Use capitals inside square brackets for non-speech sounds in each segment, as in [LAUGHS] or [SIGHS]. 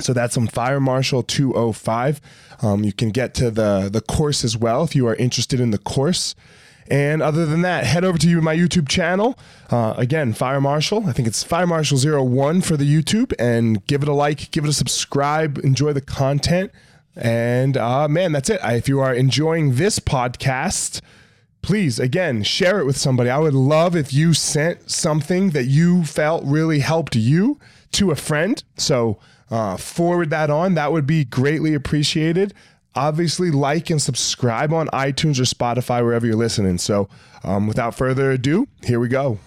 So that's on Fire Marshal 205. Um, you can get to the, the course as well if you are interested in the course. And other than that, head over to you, my YouTube channel. Uh, again, Fire Marshal. I think it's Fire Marshal 01 for the YouTube. And give it a like, give it a subscribe, enjoy the content. And uh, man, that's it. if you are enjoying this podcast, please, again, share it with somebody. I would love if you sent something that you felt really helped you to a friend. So, uh, forward that on. That would be greatly appreciated. Obviously, like and subscribe on iTunes or Spotify, wherever you're listening. So, um, without further ado, here we go.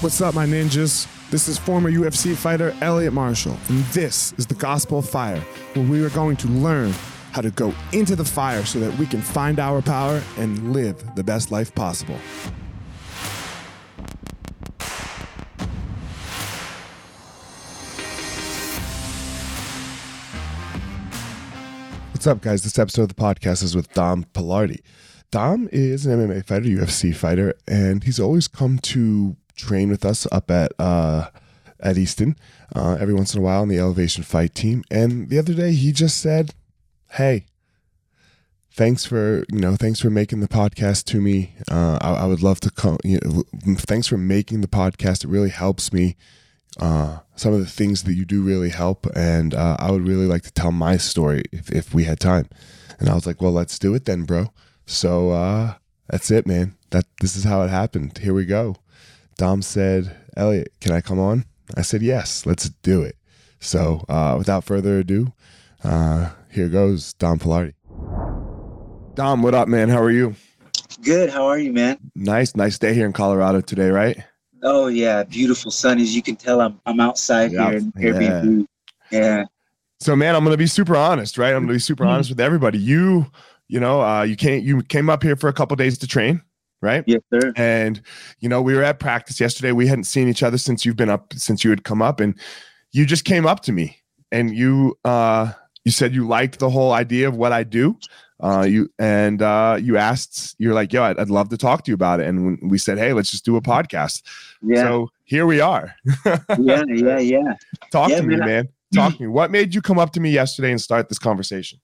What's up, my ninjas? This is former UFC fighter Elliot Marshall, and this is the Gospel of Fire, where we are going to learn how to go into the fire so that we can find our power and live the best life possible. What's up, guys? This episode of the podcast is with Dom Pilarte. Dom is an MMA fighter, UFC fighter, and he's always come to train with us up at uh, at Easton uh, every once in a while on the Elevation Fight team. And the other day, he just said, "Hey, thanks for you know thanks for making the podcast to me. Uh, I, I, would love to come. You know, thanks for making the podcast. It really helps me." Uh, some of the things that you do really help, and uh, I would really like to tell my story if, if we had time. And I was like, "Well, let's do it then, bro." So uh, that's it, man. That this is how it happened. Here we go. Dom said, Elliot, can I come on? I said, yes, let's do it. So uh, without further ado, uh, here goes Dom Pilarte. Dom, what up, man? How are you? Good. How are you, man? Nice, nice day here in Colorado today, right? Oh yeah, beautiful sun. As you can tell, I'm I'm outside yep. here in Airbnb. Yeah. yeah. So man, I'm gonna be super honest, right? I'm gonna be super mm-hmm. honest with everybody. You, you know, uh, you can't you came up here for a couple days to train, right? Yes, sir. And you know, we were at practice yesterday. We hadn't seen each other since you've been up since you had come up, and you just came up to me and you uh you said you liked the whole idea of what I do. Uh, you and uh, you asked, you're like, yo, I'd, I'd, love to talk to you about it. And we said, hey, let's just do a podcast. Yeah. So here we are. yeah, yeah, yeah. [LAUGHS] Talk yeah, to me, man. man. Talk to me. What made you come up to me yesterday and start this conversation?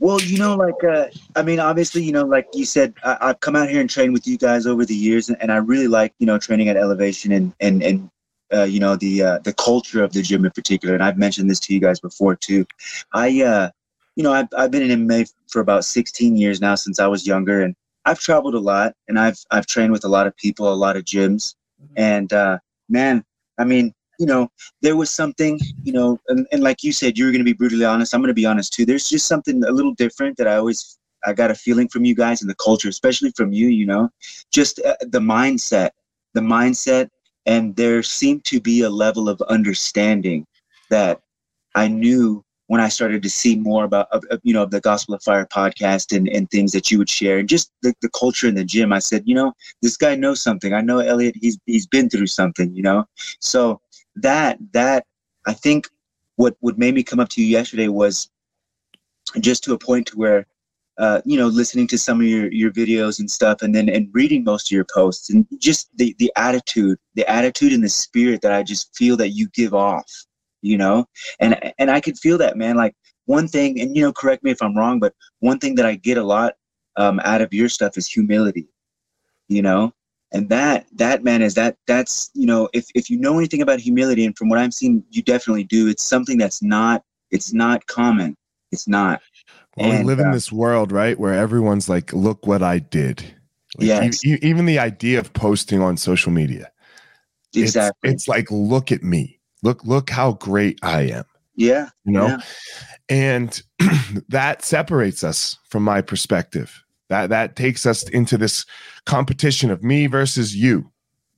Well, you know, like uh, I mean, obviously, you know, like you said, I, have come out here and trained with you guys over the years, and, and, I really like you know training at Elevation and and and uh, you know the uh, the culture of the gym in particular. And I've mentioned this to you guys before too. I uh, you know, I've I've been in MMA for about 16 years now since I was younger, and I've traveled a lot, and I've I've trained with a lot of people, a lot of gyms, mm-hmm. and uh, man, I mean, you know, there was something, you know, and, and like you said, you were going to be brutally honest. I'm going to be honest too. There's just something a little different that I always, I got a feeling from you guys and the culture, especially from you, you know, just uh, the mindset, the mindset. And there seemed to be a level of understanding that I knew when I started to see more about, you know, the Gospel of Fire podcast and, and things that you would share and just the, the culture in the gym, I said, you know, this guy knows something. I know Elliot, he's, he's been through something, you know? So that that I think what what made me come up to you yesterday was just to a point to where uh, you know listening to some of your your videos and stuff and then and reading most of your posts and just the the attitude the attitude and the spirit that I just feel that you give off you know? And and I could feel that man like one thing and you know correct me if I'm wrong but one thing that I get a lot um, out of your stuff is humility you know and that that man is that that's you know if if you know anything about humility and from what i'm seeing you definitely do it's something that's not it's not common it's not well, and, we live uh, in this world right where everyone's like look what i did like, yes. E- even the idea of posting on social media exactly it's, it's like look at me look look how great i am Yeah. You know, yeah. and [CLEARS THROAT] that separates us from my perspective. That that takes us into this competition of me versus you,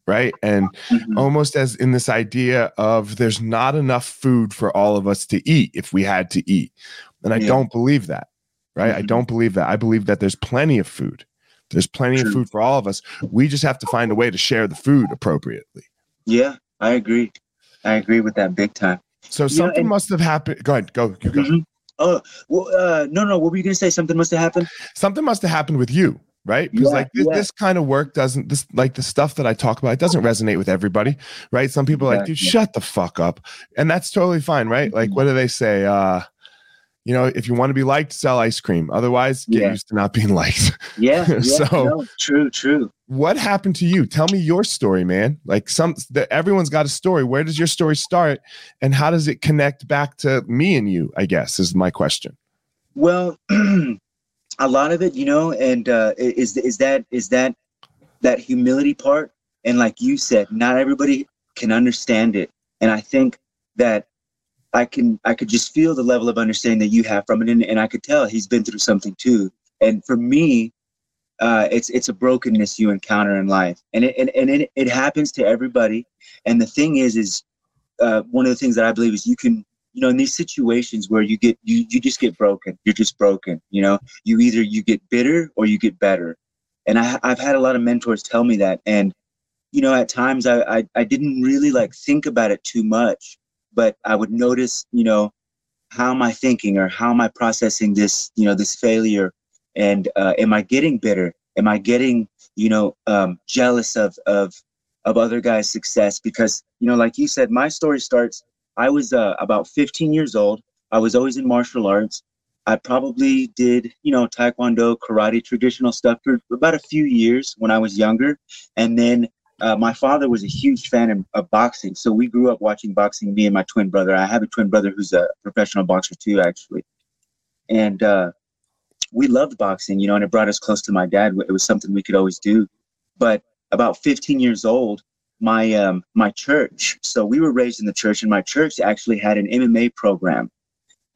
right? And Mhm. almost as in this idea of there's not enough food for all of us to eat if we had to eat. And I Yeah. don't believe that, right? I Mhm. don't believe that. I believe that there's plenty of food. There's plenty of food for all of us. We just have to find a way to share the food appropriately. Yeah, I agree. I agree with that big time. So know, something and- must have happened. Go ahead, go, you go. Mhm. Oh, well, uh, no, no. What were you gonna say? Something must have happened. Something must have happened with you, right? Because Yeah, like this, yeah. this kind of work doesn't this like the stuff that I talk about, it doesn't resonate with everybody, right? Some people are like, dude, shut the fuck up. And that's totally fine, right? Like, Mhm. what do they say? Uh, you know, if you want to be liked, sell ice cream. Otherwise, get Yeah. used to not being liked. [LAUGHS] Yeah. [LAUGHS] yeah So- no, true, true. what happened to you? Tell me your story, man. Like some the, everyone's got a story. Where does your story start and how does it connect back to me and you, I guess, is my question. Well, [CLEARS THROAT] a lot of it, you know, and uh, is is that is that that humility part, and like you said, not everybody can understand it, and I think that I can I could just feel the level of understanding that you have from it, and, and I could tell he's been through something too. And for me, uh, it's it's a brokenness you encounter in life, and it and, and it, it happens to everybody. And the thing is, is uh, one of the things that I believe is you can you know in these situations where you get you you just get broken. You're just broken you know? You either you get bitter or you get better. And I, i've had a lot of mentors tell me that. And you know at times I, I i didn't really like think about it too much but i would notice you know how am i thinking or how am i processing this you know this failure and uh, am i getting bitter am i getting you know um, jealous of of of other guys success because you know like you said my story starts I was uh, about 15 years old. I was always in martial arts. I probably did, you know, taekwondo, karate, traditional stuff for about a few years when I was younger. And then uh, my father was a huge fan of, of boxing. So we grew up watching boxing, me and my twin brother. I have a twin brother who's a professional boxer too, actually. And uh, we loved boxing, you know, and it brought us close to my dad. It was something we could always do. But about 15 years old, my um, my church. So we were raised in the church, and my church actually had an MMA program.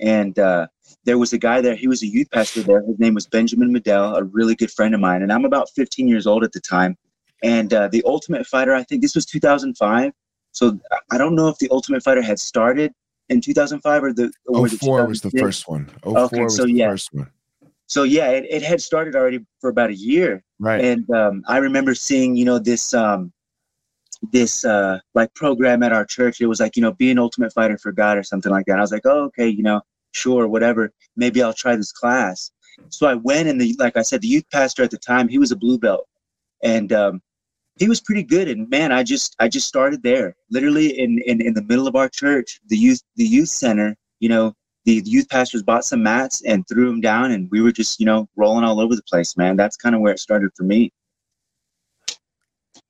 And uh, there was a guy there. He was a youth pastor there. His name was Benjamin Medell, a really good friend of mine. And I'm about 15 years old at the time. And uh, the Ultimate Fighter, I think this was 2005. So I don't know if the Ultimate Fighter had started in 2005 or the or Oh was it four was the first one. Oh four Okay, was so the yeah. first one. So yeah, it, it had started already for about a year. Right. And um, I remember seeing, you know, this um, this uh, like program at our church. It was like, you know, be an ultimate fighter for God or something like that. I was like, oh, okay, you know, sure, whatever. Maybe I'll try this class. So I went, and the like I said, the youth pastor at the time, he was a blue belt, and um, he was pretty good. And man, I just I just started there, literally in in in the middle of our church, the youth the youth center. You know, the youth pastors bought some mats and threw them down, and we were just you know rolling all over the place, man. That's kind of where it started for me.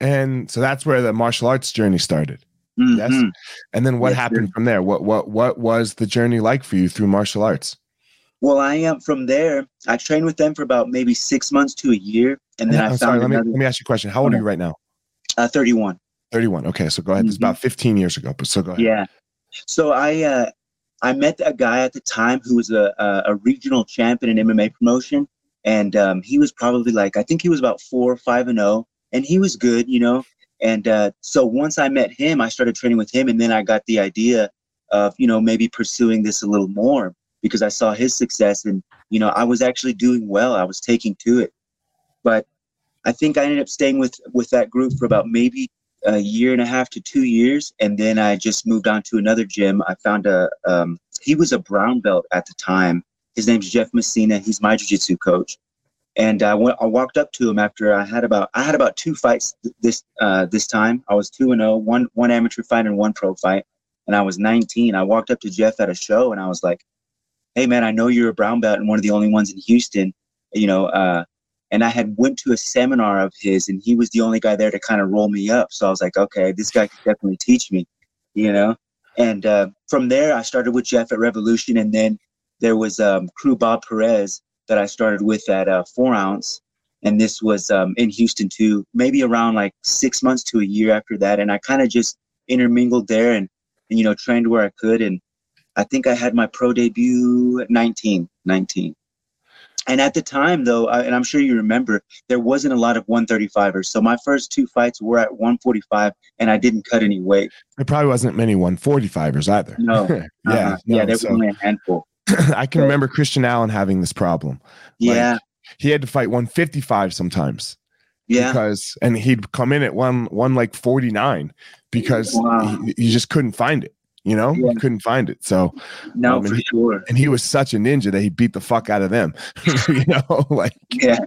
And so that's where the martial arts journey started. Yes. Mhm. And then what Yes, sir. happened from there? What what what was the journey like for you through martial arts? Well, I am from there. I trained with them for about maybe six months to a year, and then I I'm found sorry, let me another let me ask you a question. How old are you right now? uh, 31. 31. Okay, so go ahead. It's Mhm. about 15 years ago, but so go ahead. Yeah. So I uh, I met a guy at the time who was a a, a regional champion in MMA promotion, and um, he was probably like I think he was about four, or five and zero, and he was good, you know. And uh, so once I met him, I started training with him, and then I got the idea of you know maybe pursuing this a little more because I saw his success, and you know I was actually doing well. I was taking to it, but I think I ended up staying with with that group for about maybe a year and a half to two years, and then I just moved on to another gym. I found a um, he was a brown belt at the time. His name's Jeff Messina. He's my jiu-jitsu coach, and I went. I walked up to him after I had about I had about two fights th- this uh, this time. I was two and zero, one one amateur fight and one pro fight, and I was 19. I walked up to Jeff at a show, and I was like, "Hey man, I know you're a brown belt and one of the only ones in Houston. You know, uh, and I had went to a seminar of his, and he was the only guy there to kind of roll me up. So I was like, okay, this guy could definitely teach me, you know. And uh, from there, I started with Jeff at Revolution, and then there was um, Crew Bob Perez that I started with at uh, Four Ounce, and this was um, in Houston too. Maybe around like six months to a year after that, and I kind of just intermingled there and, and you know trained where I could, and I think I had my pro debut at 19, 19. And at the time, though, uh, and I'm sure you remember, there wasn't a lot of 135ers. So my first two fights were at 145, and I didn't cut any weight. There probably wasn't many 145ers either. No. [LAUGHS] yeah. Uh-huh. no, yeah, there was so- only a handful. [CLEARS THROAT] I can remember Christian Allen having this problem. Like, Yeah. He had to fight 155 sometimes. yeah. because and he'd come in at one one like 49 because Wow. he, you just couldn't find it you know Yeah. you couldn't find it so no, um, for and he- sure. and he was such a ninja that he beat the fuck out of them [LAUGHS] you know [LAUGHS] like Yeah.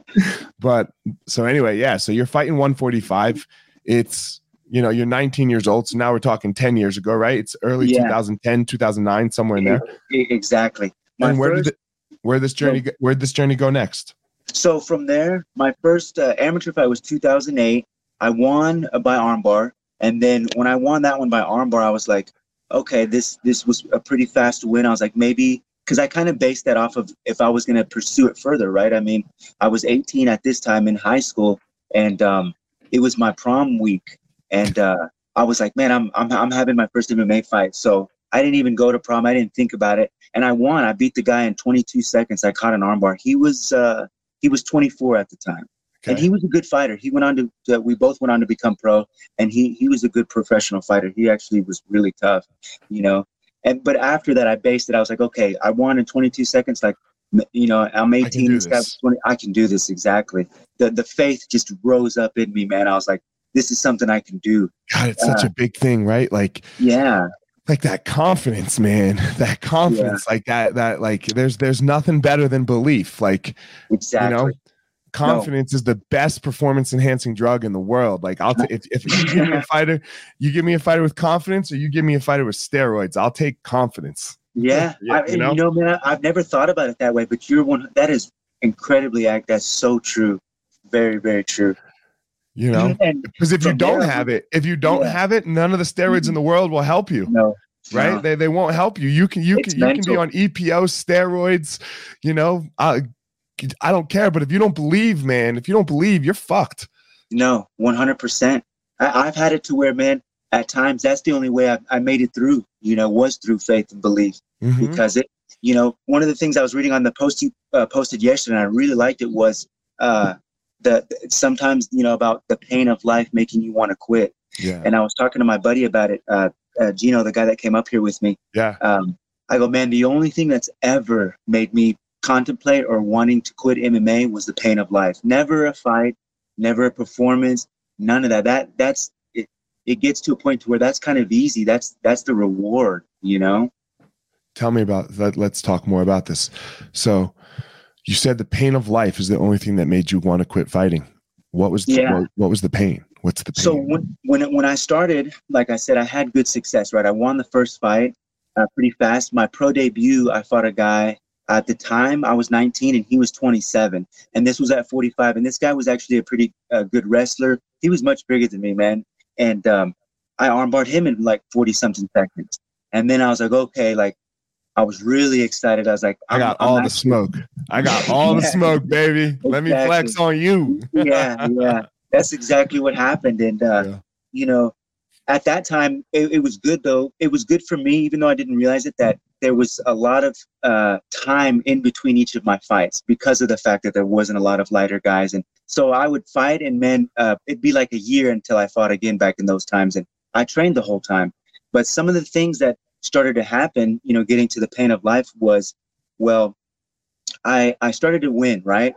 but so anyway yeah so you're fighting 145 it's you know you're 19 years old so now we're talking 10 years ago right it's early Yeah. 2010 2009 somewhere in there Exactly. My and where first, did it, where this journey go- where this journey go next so from there, my first uh, amateur fight was 2008. I won by armbar, and then when I won that one by armbar, I was like, okay, this this was a pretty fast win. I was like, maybe because I kind of based that off of if I was going to pursue it further, right? I mean, I was 18 at this time in high school, and um, it was my prom week, and uh, I was like, man, I'm I'm I'm having my first MMA fight, so I didn't even go to prom. I didn't think about it, and I won. I beat the guy in 22 seconds. I caught an armbar. He was uh, he was 24 at the time, and he was a good fighter. He went on to, to we both went on to become pro, and he he was a good professional fighter. He actually was really tough, you know. And but after that, I based it. I was like, okay, I won in 22 seconds. Like, you know, I'm 18. This guy was 20. I can do this exactly. The the faith just rose up in me, man. I was like, this is something I can do. god it's such uh, a big thing right like Yeah, like that confidence man [LAUGHS] that confidence like that that like there's there's nothing better than belief like exactly. you know confidence is the best performance enhancing drug in the world like i'll t- if, if you give me a [LAUGHS] fighter you give me a fighter with confidence or you give me a fighter with steroids i'll take confidence Yeah, Yeah, I, you know? you know, man, I've never thought about it that way, but you're one. That is incredibly act. That's so true. Very, very true. you know because if you don't there, have it if you don't Yeah. have it none of the steroids in the world will help you no, right no. they, they won't help you you can you It's can you can be on epo steroids you know I, I don't care but if you don't believe man if you don't believe you're fucked No, one hundred percent. I've had it to where, man, at times that's the only way I, I made it through. You know, was through faith and belief Mhm. because it. You know, one of the things I was reading on the post you uh, posted yesterday, and I really liked it was uh, the sometimes you know about the pain of life making you want to quit. yeah And I was talking to my buddy about it, uh, uh, Gino, the guy that came up here with me. yeah um, I go, man, the only thing that's ever made me contemplate or wanting to quit MMA was the pain of life. Never a fight, never a performance, none of that. That that's it. It gets to a point to where that's kind of easy. That's that's the reward, you know. tell me about that let's talk more about this so you said the pain of life is the only thing that made you want to quit fighting what was the, Yeah. what, what was the pain what's the pain So when when it- when I started, like I said, I had good success. Right, I won the first fight uh, pretty fast. My pro debut, I fought a guy. At the time, I was 19 and he was 27, and this was at 45. And this guy was actually a pretty uh, good wrestler. He was much bigger than me, man. And um, I armbarred him in like 40 something seconds. And then I was like, okay, like I was really excited. I was like, i got I'm all the smoke i got [LAUGHS] all the smoke baby let me flex on you yeah, yeah. [LAUGHS] That's exactly what happened. And uh, Yeah. you know, at that time, it, it was good though. It was good for me, even though I didn't realize it. That there was a lot of uh, time in between each of my fights because of the fact that there wasn't a lot of lighter guys, and so I would fight, and man, uh, it'd be like a year until I fought again back in those times, and I trained the whole time. But some of the things that started to happen, you know, getting to the pain of life was, well, I I started to win, right?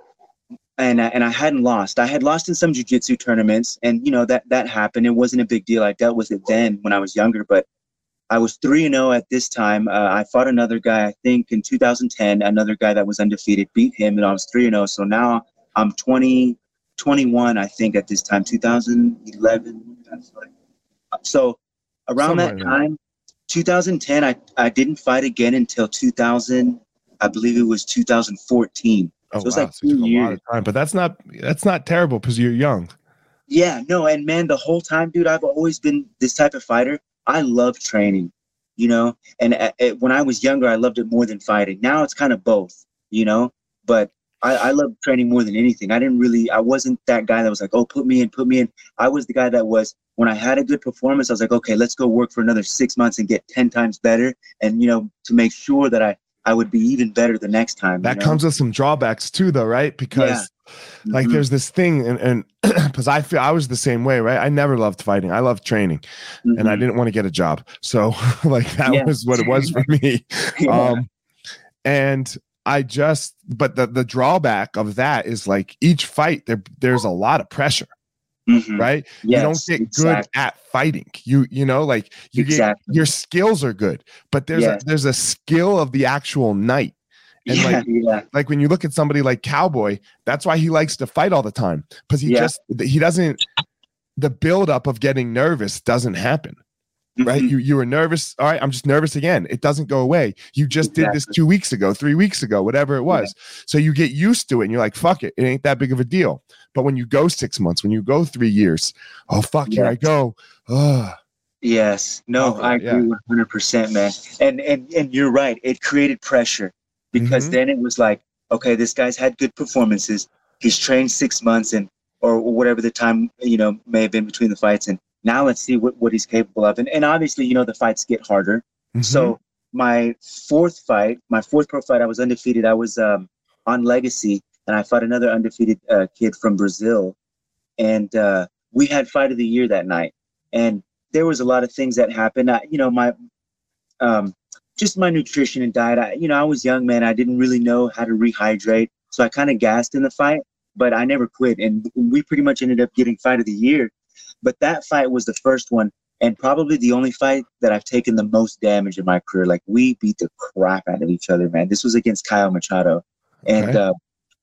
And I, and I hadn't lost. I had lost in some jujitsu tournaments, and you know that that happened. It wasn't a big deal. I dealt with it then when I was younger, but I was three and zero at this time. Uh, I fought another guy, I think, in 2010. Another guy that was undefeated, beat him, and I was three and zero. So now I'm 20, 21, I think, at this time, 2011. that's like- So around Somewhere that time, 2010, I I didn't fight again until 2000. I believe it was 2014. Oh So it's wow like so two a lot years. of time but that's not that's not terrible because you're young Yeah, no, and man, the whole time, dude, I've always been this type of fighter. I love training, you know, and uh, uh, when I was younger, I loved it more than fighting. Now it's kind of both, you know, but I, I love training more than anything. I didn't really, I wasn't that guy that was like, oh, put me in, put me in. I was the guy that was, when I had a good performance, I was like, okay, let's go work for another six months and get 10 times better. And, you know, to make sure that I, I would be even better the next time. That you know? comes with some drawbacks too, though, right? Because Yeah. like Mhm. there's this thing and and [CLEARS THROAT] because I feel I was the same way, right? I never loved fighting. I loved training and I Mhm. didn't want to get a job. So [LAUGHS] like that Yeah. was what it was for [LAUGHS] me. Yeah. Um and I just but the the drawback of that is like each fight there there's a lot of pressure, Mhm. right? Yes, you don't get exactly. good at fighting. You you know like you Exactly. get your skills are good, but there's Yes. a there's a skill of the actual night. And yeah, like yeah, like when you look at somebody like Cowboy, that's why he likes to fight all the time because he Yeah. just he doesn't the buildup of getting nervous doesn't happen. Right? Mhm. You you were nervous. All right, I'm just nervous again. It doesn't go away. You just did this two weeks ago, three weeks ago, whatever it was. So you get used to it and you're like, fuck it, it ain't that big of a deal. But when you go six months, when you go three years, oh fuck, here I go. Ugh. Yes. No, Okay, I yeah. agree hundred percent, man. And and and you're right. It created pressure because Mhm. then it was like, okay, this guy's had good performances. He's trained six months and or whatever the time you know may have been between the fights, and now let's see what, what he's capable of. And and obviously, you know, the fights get harder. Mhm. So my fourth fight, my fourth pro fight, I was undefeated. I was um, on Legacy, and I fought another undefeated uh, kid from Brazil, and uh, we had fight of the year that night. And there was a lot of things that happened. I, you know, my um, just my nutrition and diet. I, you know, I was young man. I didn't really know how to rehydrate, so I kind of gassed in the fight. But I never quit, and we pretty much ended up getting fight of the year. But that fight was the first one and probably the only fight that I've taken the most damage in my career. Like we beat the crap out of each other, man. This was against Kyle Machado, and Okay. uh,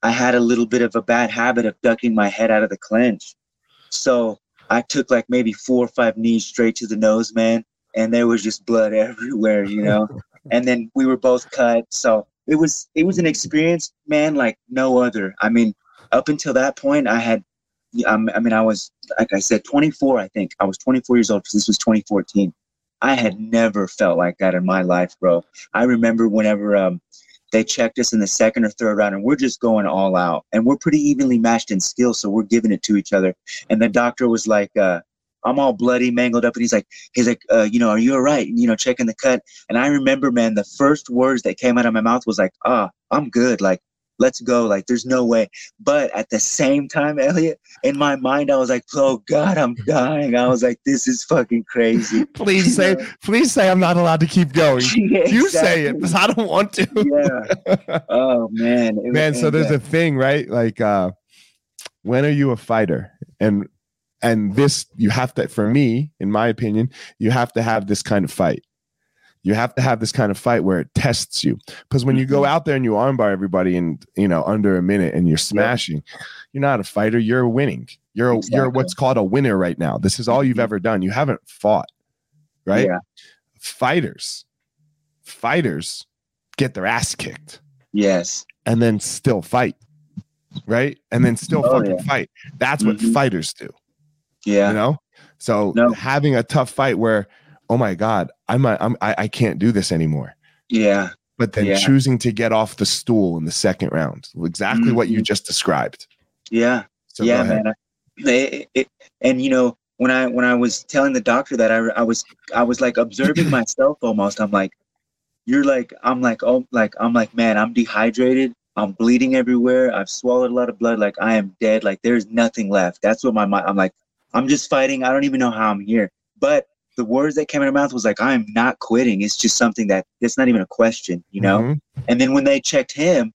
I had a little bit of a bad habit of ducking my head out of the clinch, so I took like maybe four or five knees straight to the nose, man, and there was just blood [LAUGHS] everywhere, you know. [LAUGHS] and then we were both cut, so it was it was an experience, man, like no other. I mean, up until that point, I had. Um, I mean, I was like I said, 24. I think I was 24 years old because this was 2014. I had never felt like that in my life, bro. I remember whenever um, they checked us in the second or third round, and we're just going all out, and we're pretty evenly matched in skill, so we're giving it to each other. And the doctor was like, uh, "I'm all bloody, mangled up," and he's like, "He's like, uh, you know, are you all right?" And, you know, checking the cut. And I remember, man, the first words that came out of my mouth was like, "Ah, I'm good. Like, let's go. Like, there's no way." But at the same time, Elliot, in my mind, I was like, "Oh God, I'm dying." I was like, "This is fucking crazy." [LAUGHS] please say, please say I'm not allowed to keep going. [LAUGHS] Yeah, You say it because I don't want to. yeah. [LAUGHS] Oh man. It- man so there's uh, a thing right like uh when are you a fighter and and this you have to for me in my opinion you have to have this kind of fight you have to have this kind of fight where it tests you because when you go Mhm. out there and you armbar everybody in you know under a minute and you're smashing you're not a fighter you're winning you're you're what's called a winner right now this is all you've Mhm. ever done you haven't fought right Yeah. fighters fighters get their ass kicked Yes. and then still fight, right? And then still Oh, fucking yeah. fight. That's what Mhm. fighters do, Yeah. you know. So No. having a tough fight where, oh my god, I'm, a, I'm I, I can't do this anymore. Yeah. But then Yeah. choosing to get off the stool in the second round, exactly what you Mhm. just described. Yeah. So yeah, man. I- It, it, and you know, when I when I was telling the doctor that I I was I was like observing [CLEARS THROAT] myself almost. I'm like, you're like I'm like oh like I'm like man I'm dehydrated. I'm bleeding everywhere. I've swallowed a lot of blood. Like I am dead. Like there's nothing left. That's what my mind. I'm like I'm just fighting. I don't even know how I'm here. But the words that came out of mouth was like I am not quitting. It's just something that it's not even a question. You know. Mhm. And then when they checked him,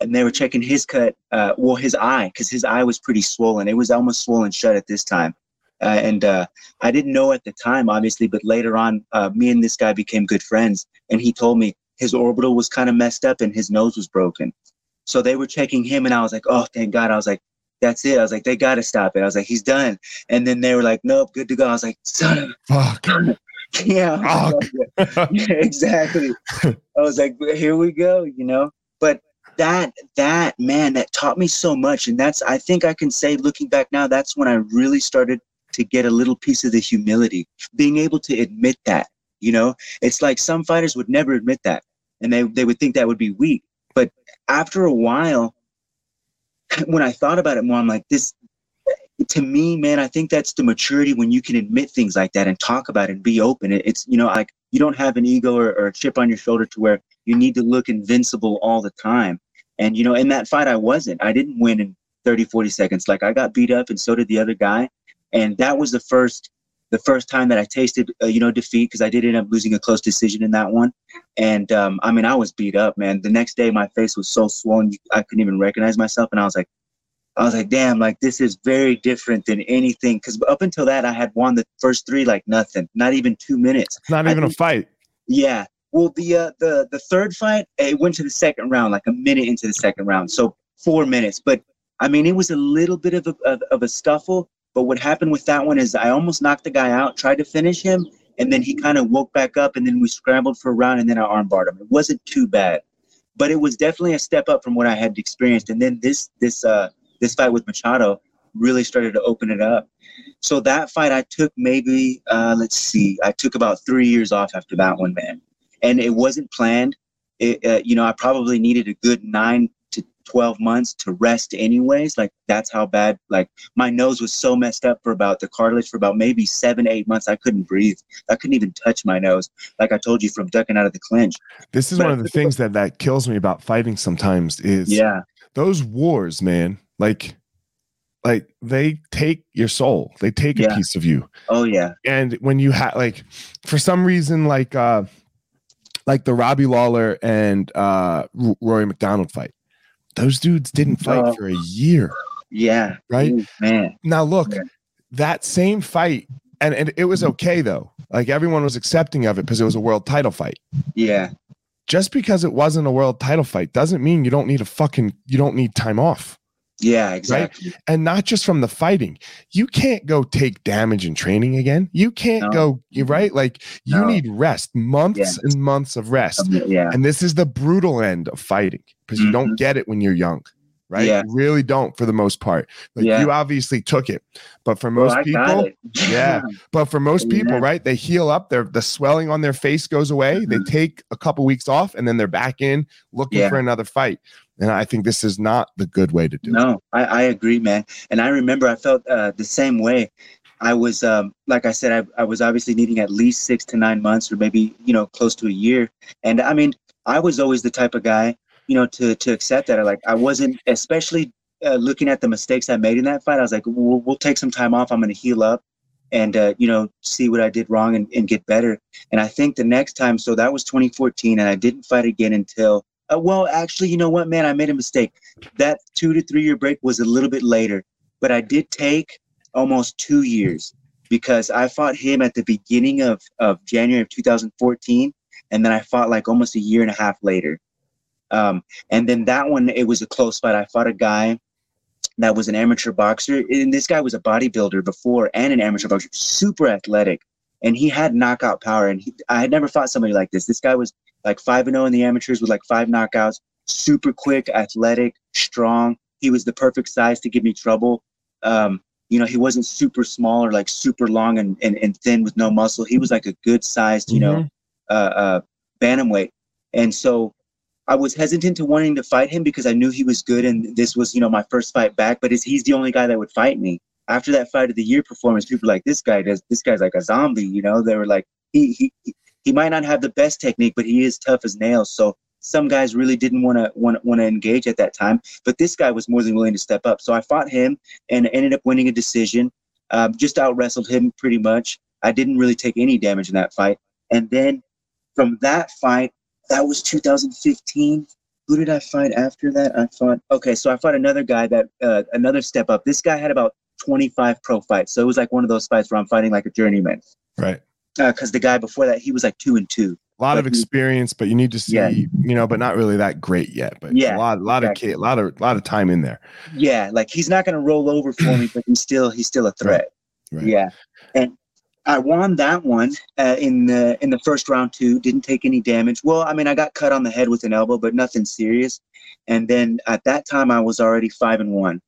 and they were checking his cut, uh, well, his eye, because his eye was pretty swollen. It was almost swollen shut at this time. Uh, and uh, I didn't know at the time, obviously, but later on, uh, me and this guy became good friends. And he told me his orbital was kind of messed up and his nose was broken. So they were checking him, and I was like, oh, thank God. I was like, that's it. I was like, they got to stop it. I was like, he's done. And then they were like, nope, good to go. I was like, son of Fuck. [LAUGHS] yeah, [LAUGHS] [LAUGHS] yeah, exactly. I was like, here we go, you know. But that that man that taught me so much, and that's I think I can say, looking back now, that's when I really started to get a little piece of the humility, being able to admit that. You know, it's like some fighters would never admit that, and they they would think that would be weak. But after a while, [LAUGHS] when I thought about it more, I'm like, this to me, man, I think that's the maturity when you can admit things like that and talk about it and be open. It, it's, you know, like you don't have an ego or, or a chip on your shoulder to where you need to look invincible all the time. And, you know, in that fight, I wasn't. I didn't win in 30, 40 seconds. Like I got beat up and so did the other guy. And that was the first the first time that I tasted, uh, you know, defeat because I did end up losing a close decision in that one. And um, I mean, I was beat up, man. The next day, my face was so swollen, I couldn't even recognize myself. And I was like, I was like, damn, like this is very different than anything. Because up until that, I had won the first three like nothing, not even two minutes. Not even think, a fight. Yeah. Well, the uh, the the third fight, it went to the second round, like a minute into the second round, so four minutes. But I mean, it was a little bit of a of, of a scuffle. But what happened with that one is I almost knocked the guy out, tried to finish him, and then he kind of woke back up, and then we scrambled for a round, and then I armbarred him. It wasn't too bad, but it was definitely a step up from what I had experienced. And then this this uh this fight with Machado really started to open it up. So that fight, I took maybe, uh, let's see, I took about three years off after that one, man. And it wasn't planned. It, uh, you know, I probably needed a good nine 12 months to rest anyways. Like that's how bad, like my nose was so messed up for about the cartilage for about maybe seven, eight months. I couldn't breathe. I couldn't even touch my nose. Like I told you from ducking out of the clinch. This is but, one of the [LAUGHS] things that, that kills me about fighting sometimes is yeah, those wars, man like like they take your soul they take yeah. a piece of you oh yeah and when you have like for some reason like uh like the robbie lawler and uh rory macdonald fight those dudes didn't fight oh. for a year yeah right man now look that same fight and, and it was okay though like everyone was accepting of it because it was a world title fight yeah just because it wasn't a world title fight doesn't mean you don't need a fucking you don't need time off yeah, exactly. Right? And not just from the fighting. You can't go take damage in training again. You can't no. go, right? Like you no. need rest, months yeah. and months of rest. Yeah. And this is the brutal end of fighting because mm-hmm. you don't mm-hmm. get it when you're young. Right? Yeah. You really don't for the most part. Like yeah. you obviously took it. But for most well, people, [LAUGHS] yeah. But for most people, yeah. right? They heal up, their the swelling on their face goes away. Mm-hmm. They take a couple weeks off and then they're back in looking for another fight. And I think this is not the good way to do no, it. No, I, I agree, man. And I remember I felt uh, the same way. I was, um, like I said, I, I was obviously needing at least six to nine months or maybe, you know, close to a year. And I mean, I was always the type of guy, you know, to, to accept that. Like I wasn't, especially uh, looking at the mistakes I made in that fight, I was like, we'll, we'll take some time off. I'm going to heal up and, uh, you know, see what I did wrong and, and get better. And I think the next time, so that was 2014 and I didn't fight again until uh, well, actually, you know what, man? I made a mistake. That two to three year break was a little bit later, but I did take almost two years because I fought him at the beginning of, of January of 2014, and then I fought like almost a year and a half later. Um, and then that one, it was a close fight. I fought a guy that was an amateur boxer, and this guy was a bodybuilder before and an amateur boxer, super athletic, and he had knockout power. And he, I had never fought somebody like this. This guy was like 5 and 0 in the amateurs with like five knockouts, super quick, athletic, strong. He was the perfect size to give me trouble. Um, you know, he wasn't super small or like super long and, and, and thin with no muscle. He was like a good sized, you mm-hmm. know, uh, uh, bantamweight. And so I was hesitant to wanting to fight him because I knew he was good and this was, you know, my first fight back, but he's the only guy that would fight me. After that fight of the year performance, people like, this guy does, this guy's like a zombie, you know, they were like, he, he, he might not have the best technique, but he is tough as nails. So some guys really didn't want to want want to engage at that time, but this guy was more than willing to step up. So I fought him and ended up winning a decision. Um, just out wrestled him pretty much. I didn't really take any damage in that fight. And then from that fight, that was 2015. Who did I fight after that? I fought. Okay, so I fought another guy that uh, another step up. This guy had about 25 pro fights, so it was like one of those fights where I'm fighting like a journeyman. Right because uh, the guy before that he was like two and two. A lot of experience, but you need to see, yeah. you know, but not really that great yet. But yeah, a lot, a lot exactly. of kid, a lot of, a lot of time in there. Yeah, like he's not going to roll over for me, but he's still, he's still a threat. Right. Right. Yeah, and I won that one uh, in the in the first round too. Didn't take any damage. Well, I mean, I got cut on the head with an elbow, but nothing serious. And then at that time, I was already five and one.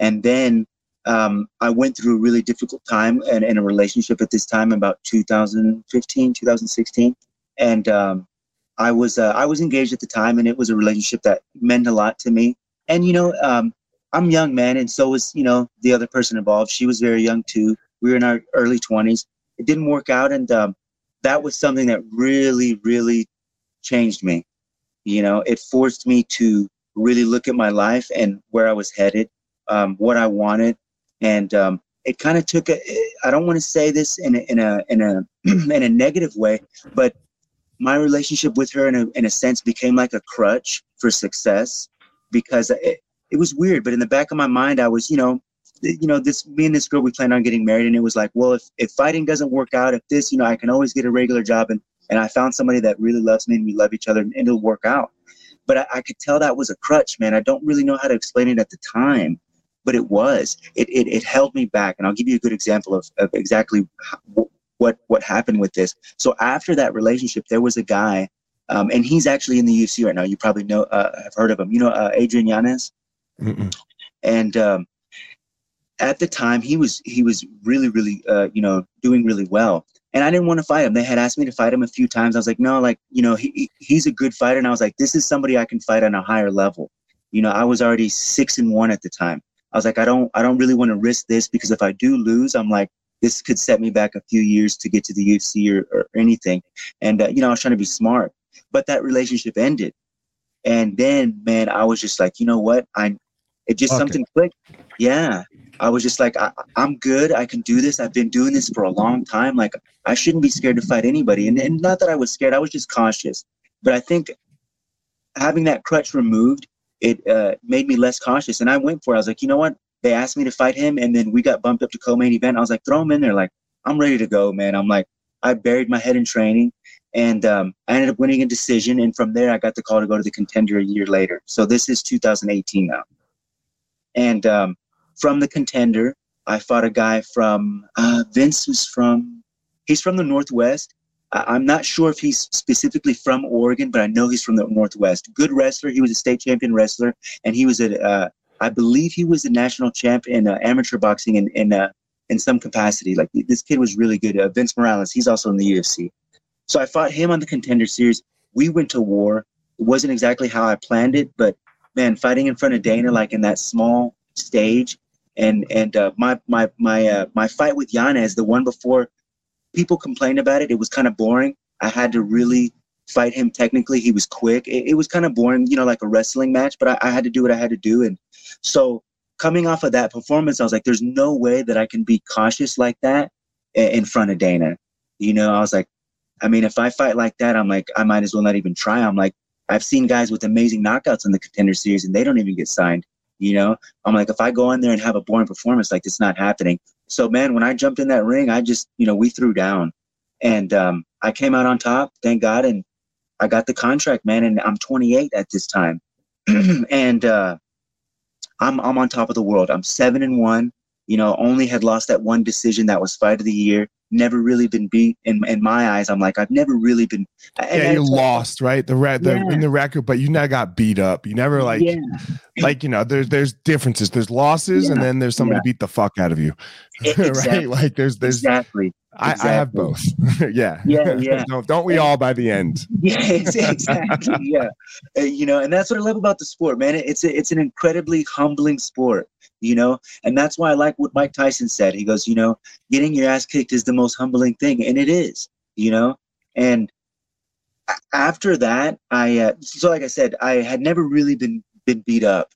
And then um, I went through a really difficult time and in a relationship at this time, about 2015, 2016, and um, I was uh, I was engaged at the time, and it was a relationship that meant a lot to me. And you know, um, I'm young, man, and so was you know the other person involved. She was very young too. We were in our early 20s. It didn't work out, and um, that was something that really, really changed me. You know, it forced me to really look at my life and where I was headed, um, what I wanted, and um, it kind of took a. I don't want to say this in a in a in a [CLEARS THROAT] in a negative way, but my relationship with her in a in a sense became like a crutch for success because it, it was weird. But in the back of my mind, I was you know you know this me and this girl we planned on getting married and it was like well if, if fighting doesn't work out if this you know i can always get a regular job and and i found somebody that really loves me and we love each other and it'll work out. But I, I could tell that was a crutch man. I don't really know how to explain it at the time but it was. It, it, it held me back and i'll give you a good example of, of exactly what what happened with this. So after that relationship there was a guy um, and he's actually in the ufc right now. You probably know uh, have heard of him. You know uh, adrian yanez? And um, at the time he was he was really really uh, you know doing really well. And i didn't want to fight him. They had asked me to fight him a few times. I was like no like you know he, he's a good fighter. And i was like this is somebody i can fight on a higher level. You know i was already six and one at the time. I was like i don't i don't really want to risk this because if i do lose i'm like this could set me back a few years to get to the ufc or, or anything. And uh, you know i was trying to be smart. But that relationship ended. And then man i was just like you know what? I it just okay. something clicked. Yeah I was just like, I, am good. I can do this. I've been doing this for a long time. Like, I shouldn't be scared to fight anybody. And, and not that I was scared, I was just cautious. But I think having that crutch removed, it uh, made me less cautious. And I went for it. I was like, you know what? They asked me to fight him. And then we got bumped up to co main event. I was like, throw him in there. Like, I'm ready to go, man. I'm like, I buried my head in training. And um, I ended up winning a decision. And from there, I got the call to go to the contender a year later. So this is 2018 now. And um, from the contender. I fought a guy from uh, Vince was from he's from the Northwest. I, am not sure if he's specifically from Oregon, but I know he's from the Northwest. Good wrestler. He was a state champion wrestler, and he was a uh, I believe he was a national champ in uh, amateur boxing in in uh, in some capacity. Like this kid was really good. Uh, Vince Morales. He's also in the UFC. So I fought him on the contender series. We went to war. It wasn't exactly how I planned it, but man, fighting in front of Dana, like in that small stage, and and uh, my my my uh, my fight with Yanez, the one before, people complained about it. It was kind of boring. I had to really fight him technically. He was quick. It, it was kind of boring, you know, like a wrestling match. But I, I had to do what I had to do, and so coming off of that performance, I was like, "There's no way that I can be cautious like that in front of Dana." You know, I was like, I mean, if I fight like that, I'm like, I might as well not even try. I'm like, I've seen guys with amazing knockouts in the contender series, and they don't even get signed. You know, I'm like, if I go in there and have a boring performance, like it's not happening. So, man, when I jumped in that ring, I just, you know, we threw down, and um, I came out on top, thank God, and I got the contract, man. And I'm 28 at this time, [CLEARS THROAT] and uh, I'm I'm on top of the world. I'm seven and one. You know, only had lost that one decision that was fight of the year never really been beat in in my eyes. I'm like I've never really been. Yeah, you lost, right? The red the, yeah. in the record, but you never got beat up. You never like yeah. like you know. There's there's differences. There's losses, yeah. and then there's somebody beat the fuck out of you, [LAUGHS] exactly. right? Like there's there's exactly. I, exactly. I, have both. [LAUGHS] yeah. Yeah. [LAUGHS] Yeah. don't, don't we all by the end? Yeah, exactly. yeah. You know, and that's what I love about the sport, man. It's a, it's an incredibly humbling sport you know? And that's why i like what mike tyson said. He goes you know getting your ass kicked is the most humbling thing and it is you know? And after that i uh, so like i said i had never really been been beat up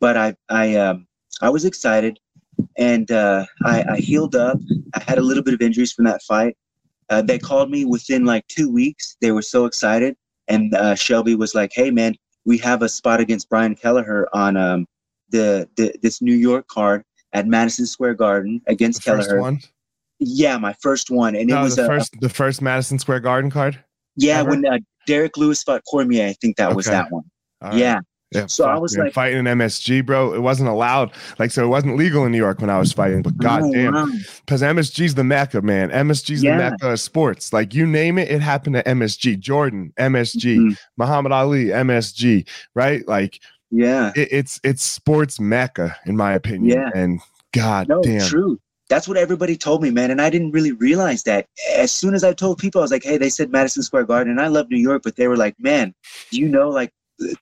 but i i um i was excited and uh i i healed up. I had a little bit of injuries from that fight. Uh, they called me within like two weeks. They were so excited and uh, shelby was like hey man we have a spot against brian kelleher on um the, the this New York card at Madison Square Garden against the Kelleher. One? Yeah, my first one, and no, it was the a, first the first Madison Square Garden card. Yeah, ever? when uh, Derrick Lewis fought Cormier, I think that okay. was that one. Yeah. Yeah, so I was like fighting an MSG, bro. It wasn't allowed, like so. It wasn't legal in New York when I was fighting. But goddamn, because wow. MSG's the mecca, man. MSG's yeah. the mecca of sports. Like you name it, it happened to MSG. Jordan, MSG. Mm-hmm. Muhammad Ali, MSG. Right? Like yeah. It, it's it's sports mecca in my opinion. Yeah. And god no, damn. True. That's what everybody told me, man. And I didn't really realize that. As soon as I told people, I was like, hey, they said Madison Square Garden. And I love New York, but they were like, man, you know, like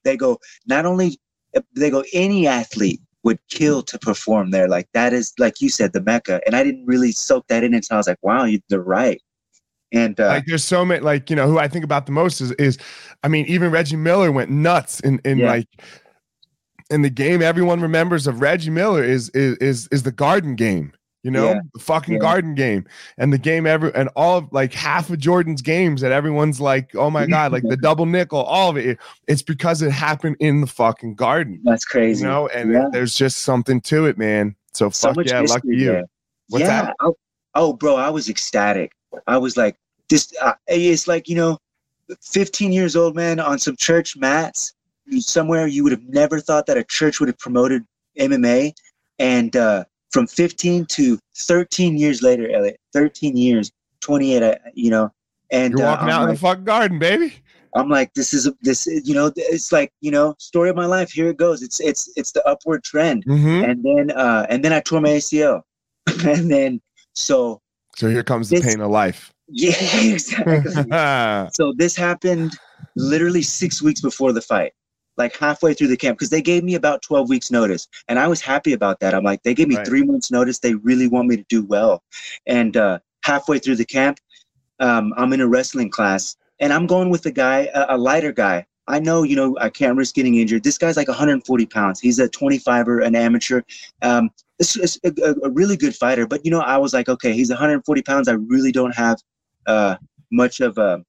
they go, not only they go, any athlete would kill to perform there. Like that is, like you said, the mecca. And I didn't really soak that in until I was like, wow, you, they're right. And uh, like, there's so many, like you know, who I think about the most is, is, I mean, even Reggie Miller went nuts in, in yeah. like, in the game. Everyone remembers of Reggie Miller is is is, is the Garden game you know, yeah. the fucking yeah. garden game and the game ever and all of like half of Jordan's games that everyone's like, oh my God, like the [LAUGHS] double nickel, all of it. It's because it happened in the fucking garden. That's crazy. You know, and yeah. there's just something to it, man. So, so fuck yeah, lucky you. There. What's yeah. That? Oh, oh, bro, I was ecstatic. I was like, this, uh, it's like, you know, 15 years old, man, on some church mats somewhere you would have never thought that a church would have promoted MMA. And, uh, from 15 to 13 years later, Elliot, 13 years, 28, you know, and you're walking uh, out like, in the fucking garden, baby. I'm like, this is this, you know, it's like, you know, story of my life. Here it goes. It's it's it's the upward trend. Mm-hmm. And then uh and then I tore my ACL, [LAUGHS] and then so. So here comes the pain of life. [LAUGHS] Yeah, exactly. [LAUGHS] so this happened literally six weeks before the fight like halfway through the camp because they gave me about 12 weeks notice and i was happy about that. I'm like they gave me right. three months notice. They really want me to do well. And uh, halfway through the camp um, i'm in a wrestling class and i'm going with a guy a, a, lighter guy. I know you know i can't risk getting injured. This guy's like 140 pounds. He's a 25er an amateur. Um, it's, it's a, a, really good fighter but you know i was like okay he's 140 pounds. I really don't have uh, much of a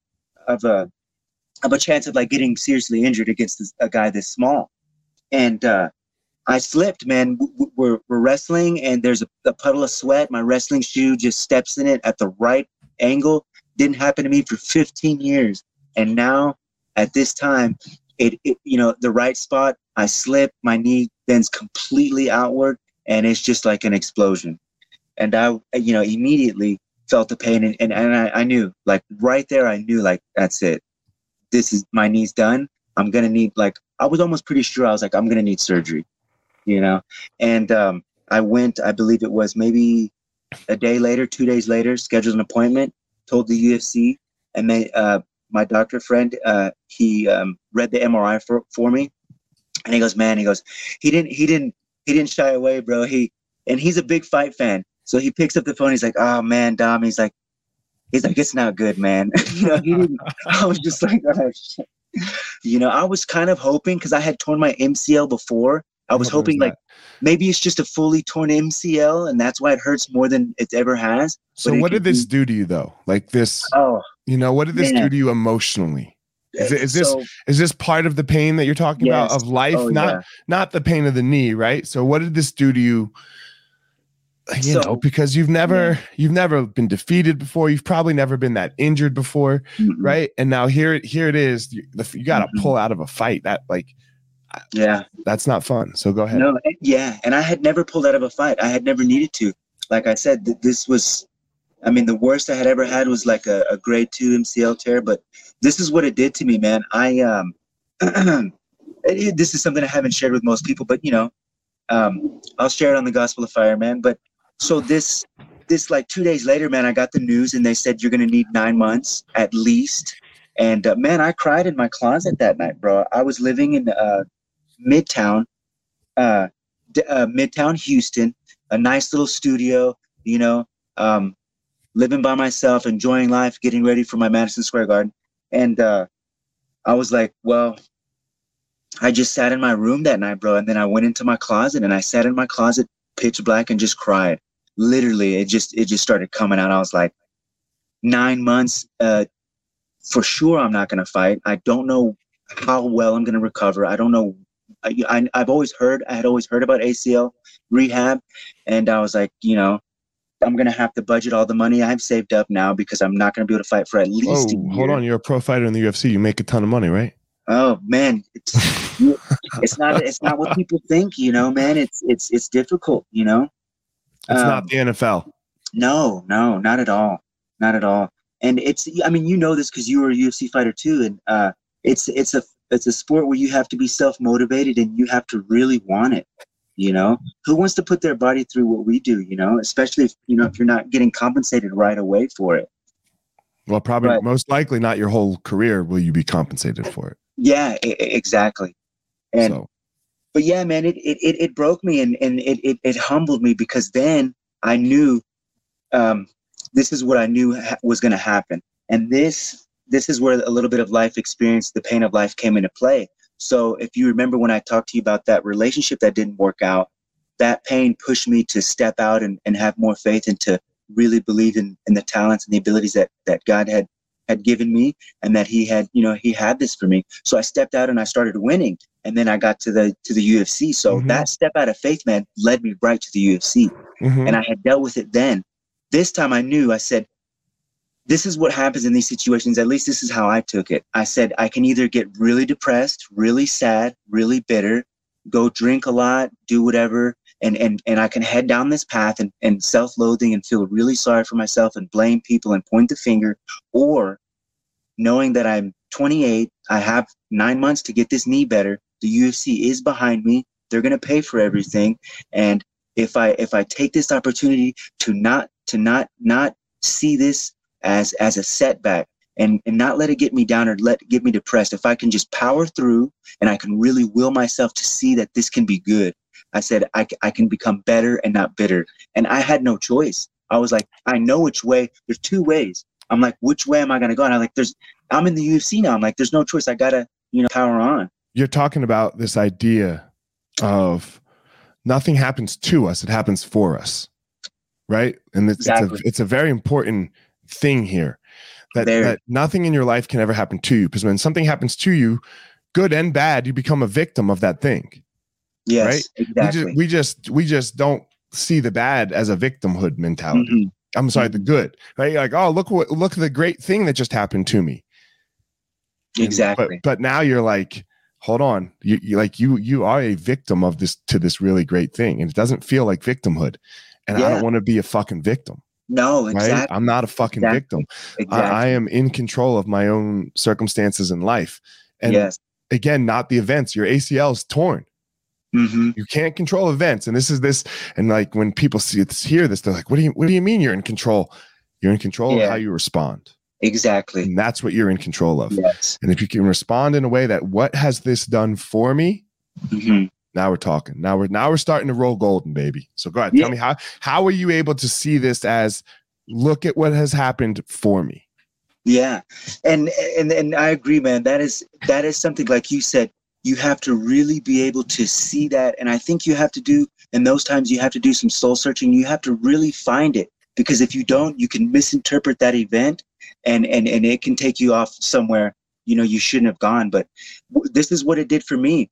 of a of a chance of like getting seriously injured against this, a guy this small. And uh, I slipped, man. We're, we're wrestling, and there's a, a, puddle of sweat. My wrestling shoe just steps in it at the right angle. Didn't happen to me for 15 years, and now at this time, it, it you know the right spot. I slip, my knee bends completely outward, and it's just like an explosion. And I, you know, immediately felt the pain, and, and, and I, I knew, like right there, I knew, like that's it this is my knee's done. I'm gonna need like I was almost pretty sure I was like I'm gonna need surgery, you know. And um, I went. I believe it was maybe a day later, two days later, scheduled an appointment, told the UFC, and they, uh, my doctor friend, uh, he um, read the MRI for for me, and he goes, man, he goes, he didn't, he didn't, he didn't shy away, bro. He and he's a big fight fan, so he picks up the phone. He's like, oh man, Dom. He's like, He's like, it's not good, man. [LAUGHS] you know, he didn't, I was just like, oh, you know, I was kind of hoping because I had torn my MCL before. I was hoping like maybe it's just a fully torn MCL and that's why it hurts more than it ever has. So what did this be, do to you though? Like this, oh, you know, what did this man. do to you emotionally? Is, it, is this so, is this part of the pain that you're talking yes. about of life? Oh, not yeah. not the pain of the knee, right? So what did this do to you you so, know because you've never yeah. you've never been defeated before. You've probably never been that injured before mm-hmm. right? And now here here it is. You, you got to mm-hmm. pull out of a fight that like yeah. that's not fun. So go ahead. No yeah. And i had never pulled out of a fight. I had never needed to. Like i said th- this was i mean the worst i had ever had was like a, a grade two mcl tear but this is what it did to me man. I um [CLEARS THROAT] this is something i haven't shared with most people but you know um, I'll share it on the Gospel of Fire, man. But so this this like two days later, man, I got the news and they said you're gonna need nine months at least. And uh, man, I cried in my closet that night, bro. I was living in uh, Midtown, uh, uh, Midtown Houston, a nice little studio, you know, um, living by myself, enjoying life, getting ready for my Madison Square Garden. And uh, I was like, well, I just sat in my room that night, bro. And then I went into my closet and I sat in my closet pitch black and just cried. Literally, it just it just started coming out. I was like, nine months, uh, for sure I'm not gonna fight. I don't know how well I'm gonna recover. I don't know. I, I I've always heard I had always heard about ACL rehab, and I was like, you know, I'm gonna have to budget all the money I've saved up now because I'm not gonna be able to fight for at least. Oh, hold on, you're a pro fighter in the UFC. You make a ton of money, right? Oh man, it's [LAUGHS] it's not it's not what people think, you know, man. It's it's it's difficult, you know. It's um, not the NFL. No, no, not at all, not at all. And it's I mean, you know this because you were a UFC fighter too, and uh, it's it's a it's a sport where you have to be self motivated and you have to really want it. You know, who wants to put their body through what we do? You know, especially if you know if you're not getting compensated right away for it. Well, probably but, most likely not your whole career will you be compensated for it. Yeah, I- exactly. And so. But yeah, man, it it it, it broke me and and it, it it humbled me because then I knew, um, this is what I knew ha- was going to happen, and this this is where a little bit of life experience, the pain of life, came into play. So if you remember when I talked to you about that relationship that didn't work out, that pain pushed me to step out and, and have more faith and to really believe in, in the talents and the abilities that, that God had had given me and that he had, you know, he had this for me. So I stepped out and I started winning. And then I got to the to the UFC. So Mhm. that step out of faith, man, led me right to the UFC. Mhm. And I had dealt with it then. This time I knew, I said, this is what happens in these situations. At least this is how I took it. I said, I can either get really depressed, really sad, really bitter, go drink a lot, do whatever, and and and I can head down this path and, and self-loathing and feel really sorry for myself and blame people and point the finger, or knowing that I'm 28, I have nine months to get this knee better. The UFC is behind me. They're gonna pay for everything, and if I if I take this opportunity to not to not not see this as as a setback and and not let it get me down or let get me depressed if i can just power through and i can really will myself to see that this can be good i said I can become better and not bitter. And i had no choice. I was like i know which way there's two ways. I'm like which way am i going to go? And i'm like there's i'm in the ufc now. I'm like there's no choice. I gotta you know power on. You're talking about this idea of nothing happens to us; it happens for us, right? And it's, Exactly. it's a it's a very important thing here that that nothing in your life can ever happen to you because when something happens to you, good and bad, you become a victim of that thing. Yes Right? exactly We just we just we just don't see the bad as a victimhood mentality. Mhm. I'm sorry, the good, right? Like, oh, look what look at the great thing that just happened to me. And- exactly But, but now you're like, hold on, you, you like you you are a victim of this to this really great thing, and it doesn't feel like victimhood. And I don't want to be a fucking victim, no right? I'm not a fucking Exactly. victim. exactly I, I am in control of my own circumstances in life. And yes again, not the events. Your ACL is torn. Hmm You can't control events. And this is this. And like when people see this, hear this, they're like, "What do you What do you mean you're in control? You're in control of how you respond, exactly and that's what you're in control of. yes And if you can respond in a way that what has this done for me? hmm Now we're talking. Now we're now we're starting to roll golden, baby. So go ahead. Yeah. Tell me how how are you able to see this as look at what has happened for me? Yeah, and and and I agree, man. That is that is something like you said. You have to really be able to see that, and I think you have to do. In those times, you have to do some soul searching. You have to really find it because if you don't, you can misinterpret that event, and and and it can take you off somewhere you know you shouldn't have gone. But this is what it did for me.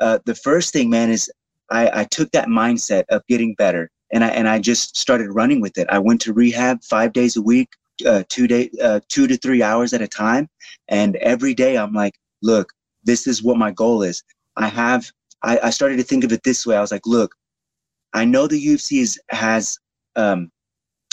Uh, the first thing, man, is I, I took that mindset of getting better, and I and I just started running with it. I went to rehab five days a week uh, two day, uh, two to three hours at a time, and every day I'm like, look, this is what my goal is. I have. I, I started to think of it this way. I was like, look, I know the UFC is, has um,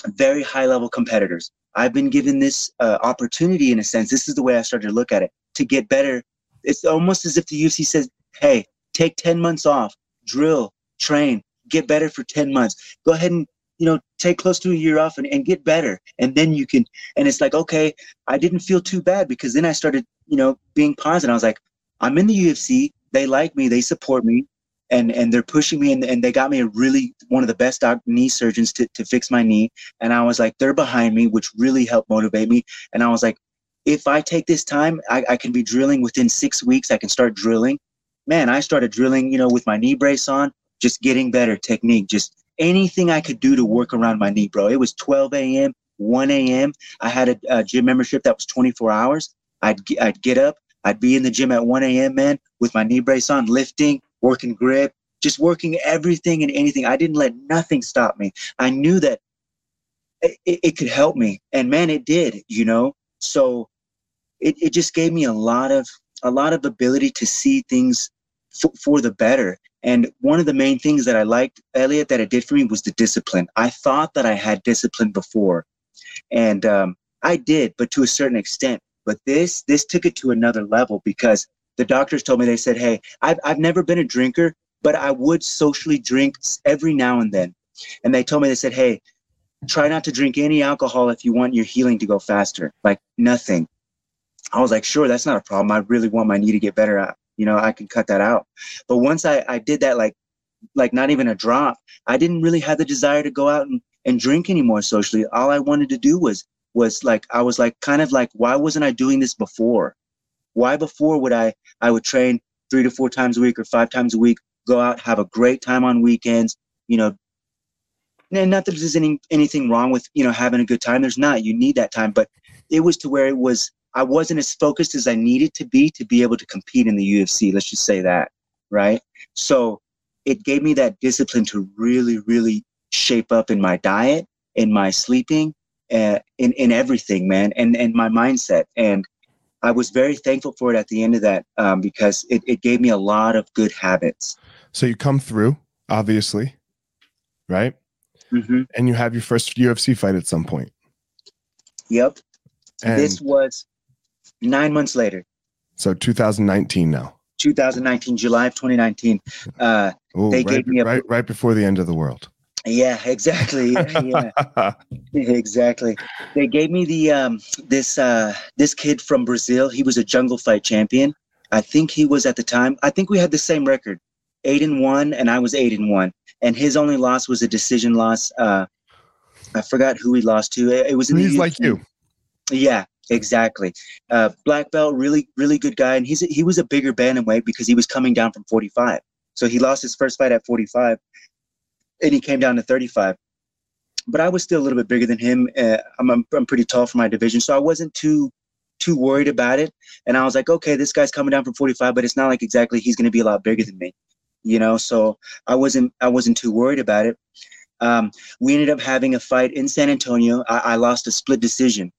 very high level competitors. I've been given this uh, opportunity in a sense. This is the way I started to look at it to get better. It's almost as if the UFC says, hey, take 10 months off, drill, train, get better for 10 months. Go ahead and you know take close to a year off and, and get better and then you can and it's like okay i didn't feel too bad because then i started you know being positive i was like i'm in the ufc they like me they support me and and they're pushing me and, and they got me a really one of the best doc, knee surgeons to, to fix my knee and i was like they're behind me which really helped motivate me and i was like if i take this time i, I can be drilling within six weeks i can start drilling man i started drilling you know with my knee brace on just getting better technique just anything I could do to work around my knee, bro. It was 12 a.m., 1 a.m. I had a, a gym membership that was 24 hours. I'd I'd get up, I'd be in the gym at 1 a.m. man with my knee brace on, lifting, working grip, just working everything and anything. I didn't let nothing stop me. I knew that it, it, could help me, and man, it did. You know, so it, it just gave me a lot of a lot of ability to see things f- for the better. And one of the main things that I liked, Elliot, that it did for me was the discipline. I thought that I had discipline before, and um, I did, but to a certain extent. But this this took it to another level because the doctors told me they said, "Hey, I've I've never been a drinker, but I would socially drink every now and then." And they told me they said, "Hey, try not to drink any alcohol if you want your healing to go faster. Like nothing." I was like, "Sure, that's not a problem. I really want my knee to get better." I, You know, I can cut that out. But once I, I did that, like, like not even a drop, I didn't really have the desire to go out and, and drink anymore socially. All I wanted to do was, was like, I was like, kind of like, why wasn't I doing this before? Why before would I, I would train three to four times a week or five times a week, go out, have a great time on weekends, you know, and not that there's any, anything wrong with, you know, having a good time. There's not, you need that time, but it was to where it was I wasn't as focused as I needed to be to be able to compete in the UFC. Let's just say that, right? So it gave me that discipline to really, really shape up in my diet, in my sleeping, uh, in in everything, man, and and my mindset. And I was very thankful for it at the end of that um, because it, it gave me a lot of good habits. So you come through, obviously, right? Mm-hmm. And you have your first UFC fight at some point. Yep. And this was nine months later, so 2019 now. 2019, July of 2019. Uh, Ooh, They right, gave me a- right, right before the end of the world. Yeah, exactly. [LAUGHS] Yeah, exactly. They gave me the um, this uh, this kid from Brazil. He was a jungle fight champion. I think he was at the time. I think we had the same record, eight and one, and I was eight and one. And his only loss was a decision loss. Uh, I forgot who he lost to. It, it was in He's like you. Yeah, exactly. Uh, black belt, really, really good guy, and he's he was a bigger bantamweight because he was coming down from 45. So he lost his first fight at 45, and he came down to 35. But I was still a little bit bigger than him. Uh, I'm, I'm I'm pretty tall for my division, so I wasn't too too worried about it. And I was like, okay, this guy's coming down from 45, but it's not like exactly he's going to be a lot bigger than me, you know. So I wasn't I wasn't too worried about it. Um, we ended up having a fight in San Antonio. I, I lost a split decision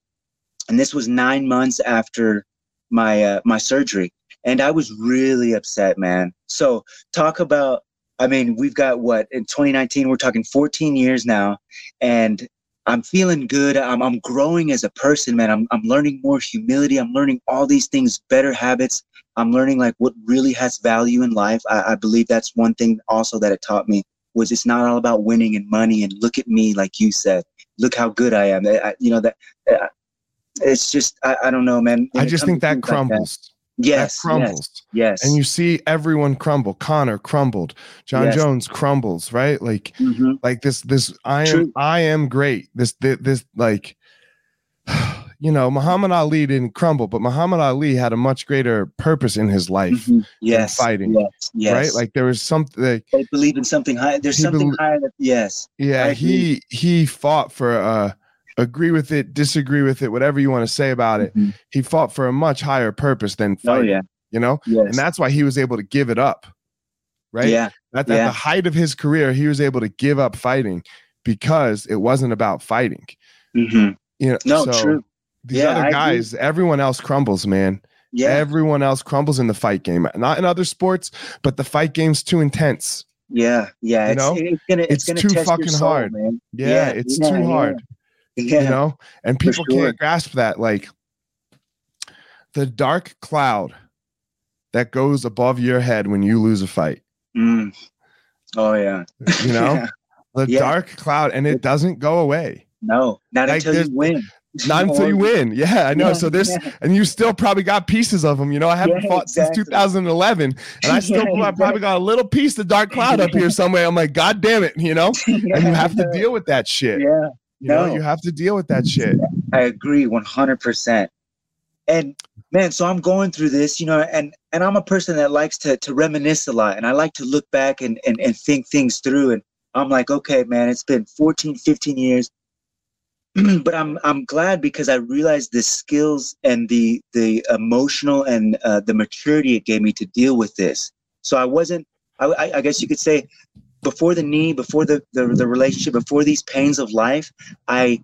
and this was nine months after my uh, my surgery and i was really upset man so talk about i mean we've got what in 2019 we're talking 14 years now and i'm feeling good. I'm, I'm growing as a person man. I'm, I'm learning more humility. I'm learning all these things better habits. I'm learning like what really has value in life. I, I believe that's one thing also that it taught me was it's not all about winning and money and look at me like you said. Look how good i am. I, I- you know that uh, it's just I, I don't know, man. When I just think that things like crumbles. Yes, that crumbles. Yes. And you see everyone crumble. Conor crumbled. Jon Yes. Jones crumbles, right? Like yes. hmm like this this I am True. I am great. This this, this like [SIGHS] you know, Muhammad Ali didn't crumble, but Muhammad Ali had a much greater purpose in his life, hmm Yes. fighting, Yes. Yes. right? Like there was something like they believe in something high. There's something bel- higher. That, yes. yeah, he he fought for uh agree with it, disagree with it, whatever you want to say about it. Mhm. He fought for a much higher purpose than fighting. Oh yeah. you know? Yes. And that's why he was able to give it up. Right? Yeah. At, at Yeah. the height of his career, he was able to give up fighting because it wasn't about fighting. hmm You know, No. so true. these Yeah, other guys, everyone else crumbles, man. Yeah. Everyone else crumbles in the fight game. Not in other sports, but the fight game's too intense. yeah. Yeah. you It's, know, it's gonna. It's, it's gonna too test your fucking soul, hard. man. Yeah, Yeah, it's yeah, too hard. Yeah. You know, and people sure. can't grasp that. Like the dark cloud that goes above your head when you lose a fight. Mm. Oh yeah. You know, [LAUGHS] the Yeah. dark cloud, and it doesn't go away. no. Not Like, until you win. Not [LAUGHS] until you win. Yeah, I know. Yeah, so this, yeah. and you still probably got pieces of them. You know, I haven't Yeah, fought exactly. since 2011, and I [LAUGHS] still Yeah, I probably got a little piece of dark cloud up here somewhere. I'm like, God damn it, you know. And you have to deal with that shit. Yeah. You know, no. you have to deal with that shit. I agree 100%. And man, so I'm going through this, you know, and and I'm a person that likes to to reminisce a lot and I like to look back and and, and think things through and I'm like, okay, man, it's been 14, 15 years. [CLEARS THROAT] but I'm I'm glad because I realized the skills and the the emotional and uh, the maturity it gave me to deal with this. So I wasn't I, I- I guess you could say before the knee, before the, the the relationship, before these pains of life, I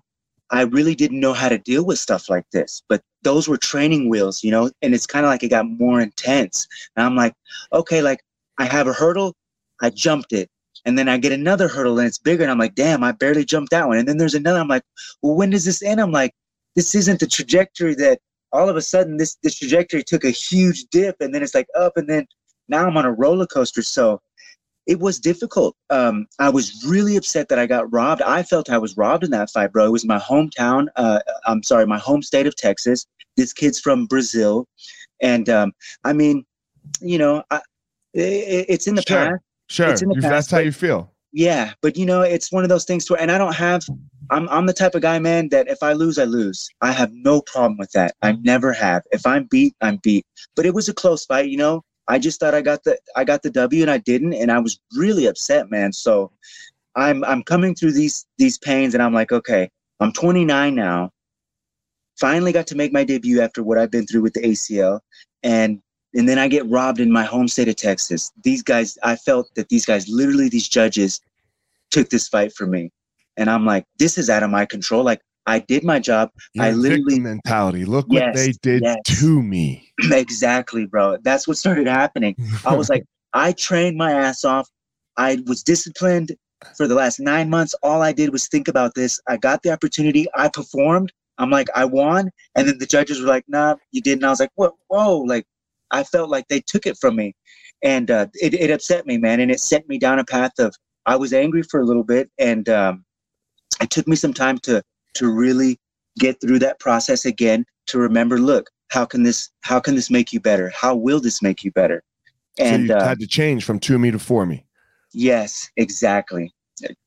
I really didn't know how to deal with stuff like this. But those were training wheels, you know, and it's kind of like it got more intense. And I'm like, okay, like I have a hurdle, I jumped it. And then I get another hurdle and it's bigger. And I'm like, damn, I barely jumped that one. And then there's another. I'm like, well, when does this end? I'm like, this isn't the trajectory that all of a sudden this this trajectory took a huge dip and then it's like up and then now I'm on a roller coaster. So it was difficult. Um, I was really upset that I got robbed. I felt I was robbed in that fight, bro. It was my hometown. Uh, I'm sorry, my home state of Texas. This kid's from Brazil, and um, I mean, you know, I, it, it's in the Sure. past. Sure. It's in the past, that's how you feel. Yeah, but you know, it's one of those things where, and I don't have. I'm I'm the type of guy, man, that if I lose, I lose. I have no problem with that. I never have. If I'm beat, I'm beat. But it was a close fight, you know. I just thought I got the I got the W, and I didn't, and I was really upset, man. So, I'm I'm coming through these these pains, and I'm like, okay, I'm 29 now. Finally got to make my debut after what I've been through with the ACL, and and then I get robbed in my home state of Texas. These guys, I felt that these guys, literally these judges, took this fight from me, and I'm like, this is out of my control. Like I did my job. I literally- mentality. Look what they did yes. to me. [CLEARS THROAT] exactly, bro. That's what started happening. I was like, [LAUGHS] I trained my ass off. I was disciplined for the last nine months. All I did was think about this. I got the opportunity. I performed. I'm like, I won. And then the judges were like, nah, you didn't. I was like, whoa, whoa. Like, I felt like they took it from me. And uh, it, it upset me, man. And it sent me down a path of, I was angry for a little bit. And um, it took me some time to, to really get through that process again, to remember, look, how can this, how can this make you better? How will this make you better? And so you uh, had to change from to me to for me. Yes, exactly.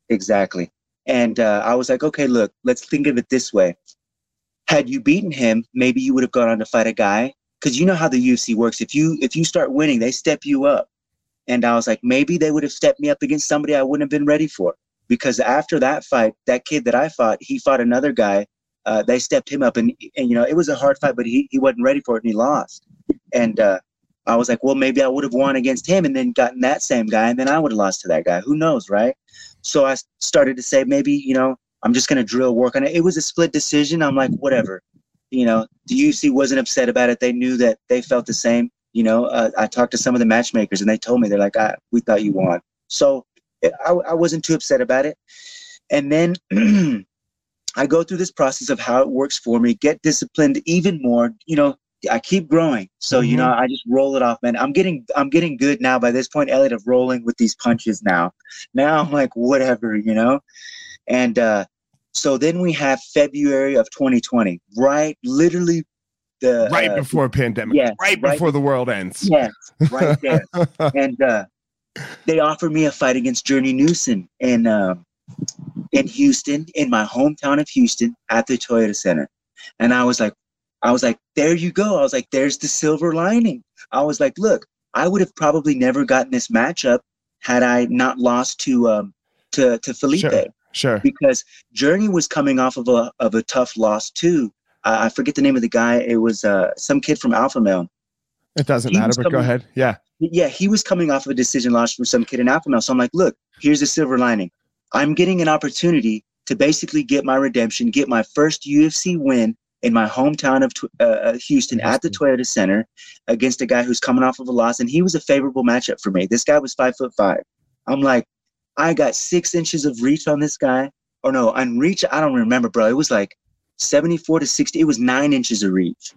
Exactly. And uh, I was like, okay, look, let's think of it this way. Had you beaten him, maybe you would have gone on to fight a guy. Because you know how the UFC works. If you if you start winning, they step you up. And I was like, maybe they would have stepped me up against somebody I wouldn't have been ready for. Because after that fight, that kid that I fought, he fought another guy. Uh, they stepped him up, and, and you know it was a hard fight, but he he wasn't ready for it, and he lost. And uh, I was like, well, maybe I would have won against him and then gotten that same guy, and then I would have lost to that guy. Who knows, right? So I started to say, maybe, you know, I'm just to drill work on it. It was a split decision. I'm like, whatever. You know, the UFC wasn't upset about it. They knew that they felt the same. You know, uh, I talked to some of the matchmakers and they told me, they're like, ah, we thought you won. So I, I wasn't too upset about it. And then [CLEARS THROAT] I go through this process of how it works for me, get disciplined even more, you know, I keep growing. So, you know, I just roll it off, man. I'm getting I'm getting good now by this point, Elliot, of rolling with these punches now. Now I'm like, whatever, you know? And uh so then we have February of 2020, right? Literally the right uh, before pandemic. yes, right right- before the world ends. Yes, right there. [LAUGHS] and uh, they offered me a fight against Journey Newson in um, in Houston, in my hometown of Houston, at the Toyota Center. And I was like, I was like, there you go. I was like, there's the silver lining. I was like, look, I would have probably never gotten this matchup had I not lost to um, to to Felipe Sure. Sure. because Journey was coming off of a of a tough loss too. I I forget the name of the guy. It was uh, some kid from Alpha Male. It doesn't He matter, but go ahead. Yeah. Yeah, he was coming off of a decision loss from some kid in Alpha Male. So I'm like, look, here's the silver lining. I'm getting an opportunity to basically get my redemption, get my first UFC win in my hometown of uh, uh, Houston at the Toyota Center against a guy who's coming off of a loss, and he was a favorable matchup for me. This guy was five foot five. I'm like, I got six inches of reach on this guy, or no, on reach, I don't remember, bro. It was like 74 to 60. It was nine inches of reach,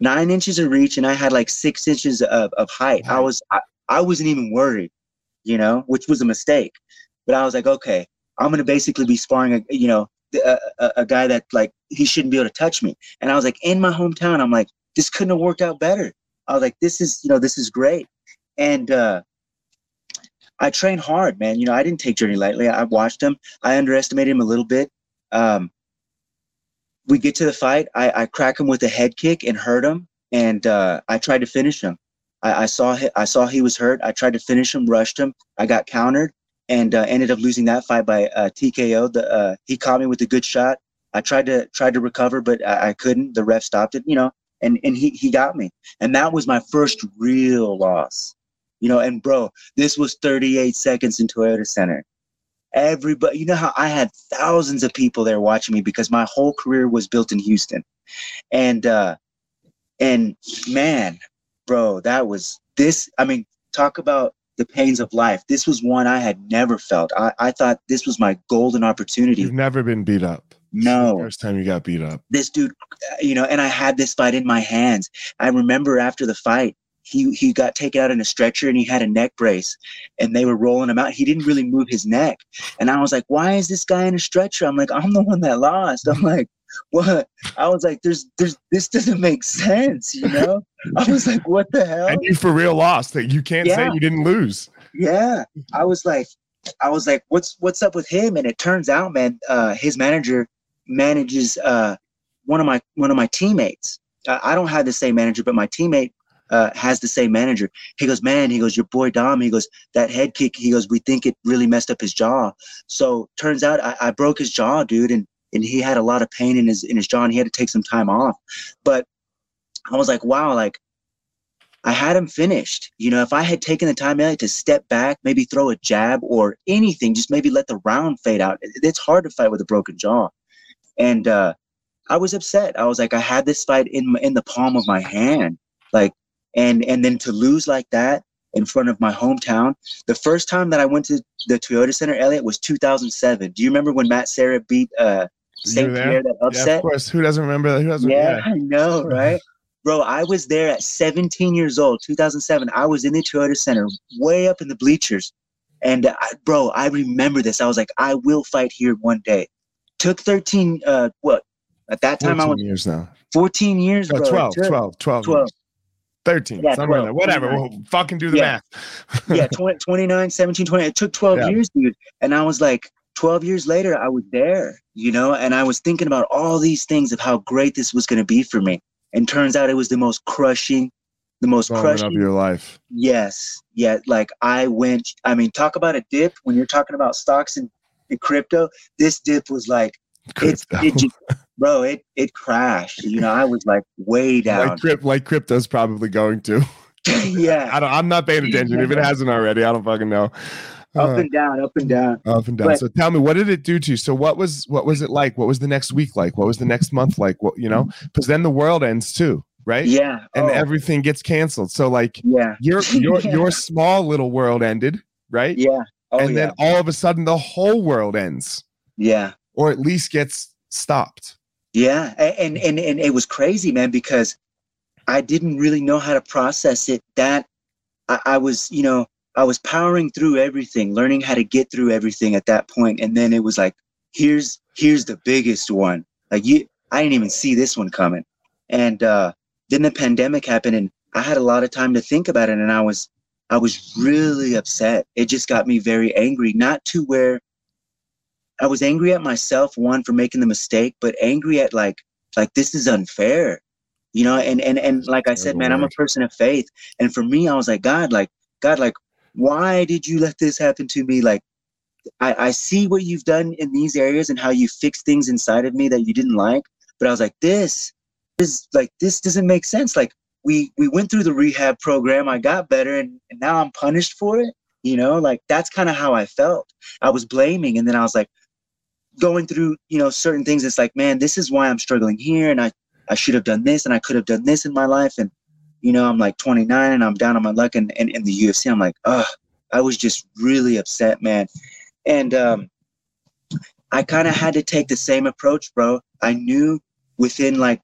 nine inches of reach, and I had like six inches of, of height. I was, I, I wasn't even worried, you know, which was a mistake. But I was like, okay, I'm gonna basically be sparring a, you know, a, a, a guy that like he shouldn't be able to touch me. And I was like, in my hometown, I'm like, this couldn't have worked out better. I was like, this is, you know, this is great. And uh, I trained hard, man. You know, I didn't take Journey lightly. I watched him. I underestimated him a little bit. Um, we get to the fight. I, I crack him with a head kick and hurt him. And uh, I tried to finish him. I, I saw he, I saw he was hurt. I tried to finish him, rushed him. I got countered and uh, ended up losing that fight by uh, TKO. The uh, he caught me with a good shot. I tried to tried to recover, but I, I couldn't. The ref stopped it. You know, and and he he got me, and that was my first real loss. You know, and bro, this was 38 seconds in Toyota Center. Everybody, you know how I had thousands of people there watching me because my whole career was built in Houston, and uh, and man, bro, that was this. I mean, talk about the pains of life. This was one I had never felt. I, I thought this was my golden opportunity. You've never been beat up. No. First time you got beat up. this dude, uh, you know, and I had this fight in my hands. I remember after the fight, he he got taken out in a stretcher and he had a neck brace, and they were rolling him out. He didn't really move his neck, and I was like, "Why is this guy in a stretcher?" I'm like, "I'm the one that lost." I'm like, what? I was like, there's, there's, this doesn't make sense, you know? I was like, what the hell? And you for real lost that you can't say you didn't lose. Yeah. I was like, I was like, what's, what's up with him? And it turns out, man, uh, his manager manages, uh, one of my, one of my teammates. Uh, I don't have the same manager, but my teammate, uh, has the same manager. He goes, man, he goes, your boy Dom, he goes, that head kick, he goes, we think it really messed up his jaw. So turns out I, I broke his jaw, dude, and and he had a lot of pain in his in his jaw, and he had to take some time off. But I was like, wow, like I had him finished. You know, if I had taken the time Elliot, to step back, maybe throw a jab or anything, just maybe let the round fade out. It's hard to fight with a broken jaw, and uh, I was upset. I was like, I had this fight in in the palm of my hand, like, and and then to lose like that in front of my hometown. The first time that I went to the Toyota Center, Elliot, was 2007. Do you remember when Matt Serra beat uh, St. Pierre that Yeah, upset? of course. Who doesn't remember that? Who doesn't? Yeah, Yeah. I know, [LAUGHS] right? Bro, I was there at 17 years old, 2007. I was in the Toyota Center, way up in the bleachers. And I, bro, I remember this. I was like, I will fight here one day. Took 13, uh, what? At that time, I 14 was years now. 14 years, No, bro. 12, Took- 12, 12, 12. 13, Yeah, somewhere 12, there. Whatever. 29. We'll fucking do the Yeah. math. [LAUGHS] yeah, [LAUGHS] 20, 29, 17, 20. It took 12 Yeah. years, dude. And I was like, 12 years later, I was there, you know, and I was thinking about all these things of how great this was going to be for me. And turns out it was the most crushing, the most Moment of crushing. your life. Yes. Yeah. Like I went, I mean, talk about a dip when you're talking about stocks and, and crypto. This dip was like, it's, it just, [LAUGHS] bro, it, it crashed. You know, I was like way [LAUGHS] down. like, crypt, like crypto's probably going to. [LAUGHS] [LAUGHS] yeah. I don't, I'm not paying attention. If it hasn't already, I don't fucking know. Up Uh, and down, up and down. up and down. but- so tell me, what did it do to you? So what was what was it like? What was the next week like? What was the next month like? What you know? Because then the world ends too, right? Yeah. And oh, everything gets canceled. So like yeah. your your Yeah. your small little world ended, right? Yeah. Oh, and yeah. then all of a sudden the whole world ends, yeah. or at least gets stopped. Yeah, and and and it was crazy, man, because I didn't really know how to process it. That I, I was, you know, I was powering through everything, learning how to get through everything at that point, and then it was like, here's here's the biggest one. Like you, I didn't even see this one coming, and uh, then the pandemic happened, and I had a lot of time to think about it, and I was I was really upset. It just got me very angry, not to where I was angry at myself, one for making the mistake, but angry at like like this is unfair. You know, and and and like I said, man, I'm a person of faith. And for me, I was like, God, like, God, like, why did you let this happen to me? Like I, I see what you've done in these areas and how you fixed things inside of me that you didn't like. But I was like, this, this like this doesn't make sense. Like we we went through the rehab program, I got better, and, and now I'm punished for it. You know, like that's kind of how I felt. I was blaming, and then I was like going through, you know, certain things. It's like, man, this is why I'm struggling here, and I I should have done this, and I could have done this in my life, and you know, I'm like 29, and I'm down on my luck, and and in the UFC, I'm like, ugh, I was just really upset, man, and um, I kind of had to take the same approach, bro. I knew within like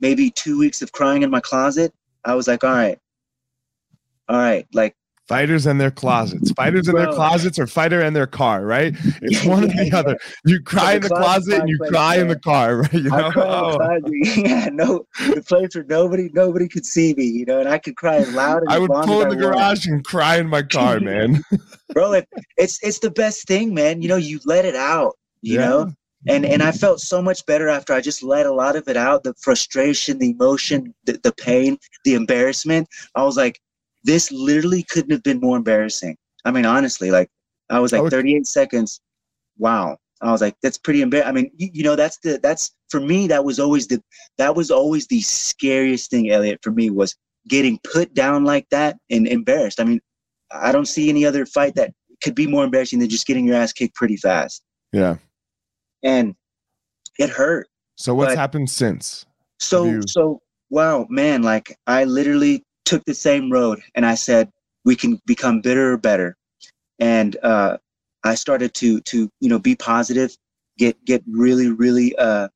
maybe two weeks of crying in my closet, I was like, all right, all right, like Fighters and their closets. Fighters in their closets or fighter in their car, right? It's Yeah, one or yeah, the [LAUGHS] other. You cry the in the closet and you place, cry in the car, [LAUGHS] right? You know? Oh. [LAUGHS] Yeah, no, the place where nobody nobody could see me, you know, and I could cry as loud as I would pull in the garage and cry in my car, man. bro. It, it's it's the best thing, man. You know, you let it out, you Yeah. know, and and I felt so much better after I just let a lot of it out. The frustration, the emotion, the, the pain, the embarrassment. I was like, this literally couldn't have been more embarrassing. I mean, honestly, like I was like was- 38 seconds. Wow. I was like, that's pretty embarrassing. I mean, you, you know, that's the that's for me. That was always the that was always the scariest thing, Elliot, for me was getting put down like that and embarrassed. I mean, I don't see any other fight that could be more embarrassing than just getting your ass kicked pretty fast. Yeah. And it hurt. So what's But- happened since? So you- so wow, man, like I literally took the same road and I said we can become bitter or better. And uh I started to to you know be positive, get get really really uh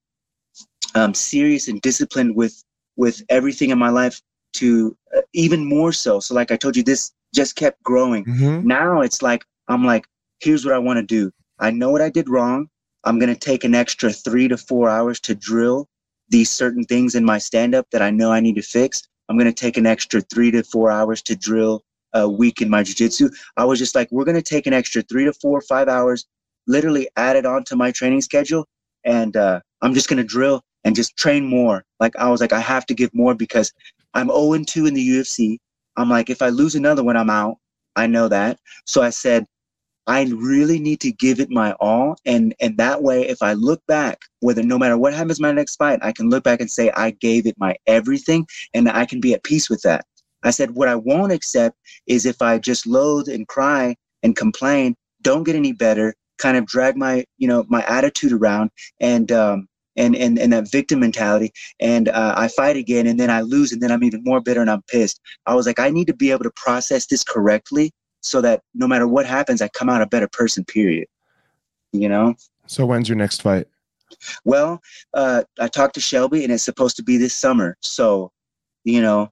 um serious and disciplined with with everything in my life to uh, even more so. So like I told you this just kept growing Mhm. now it's like i'm like here's what i want to do i know what i did wrong I'm going to take an extra three to four hours to drill these certain things in my stand up that I know I need to fix. I'm going to take an extra three to four hours to drill a week in my jiu-jitsu. I was just like, we're going to take an extra three to four, five hours, literally add it onto my training schedule. And uh, I'm just going to drill and just train more. Like I was like, I have to give more because I'm 0 2 in the UFC. I'm like, if I lose another one, I'm out. I know that. So I said, I really need to give it my all. And and that way, if I look back, whether no matter what happens my next fight, I can look back and say I gave it my everything and I can be at peace with that. I said, what I won't accept is if I just loathe and cry and complain, don't get any better, kind of drag my, you know, my attitude around and um and and, and that victim mentality and uh, i fight again and then i lose and then i'm even more bitter and i'm pissed i was like i need to be able to process this correctly so that no matter what happens, I come out a better person, period. You know? So when's your next fight? Well, uh, I talked to Shelby and it's supposed to be this summer. So, you know,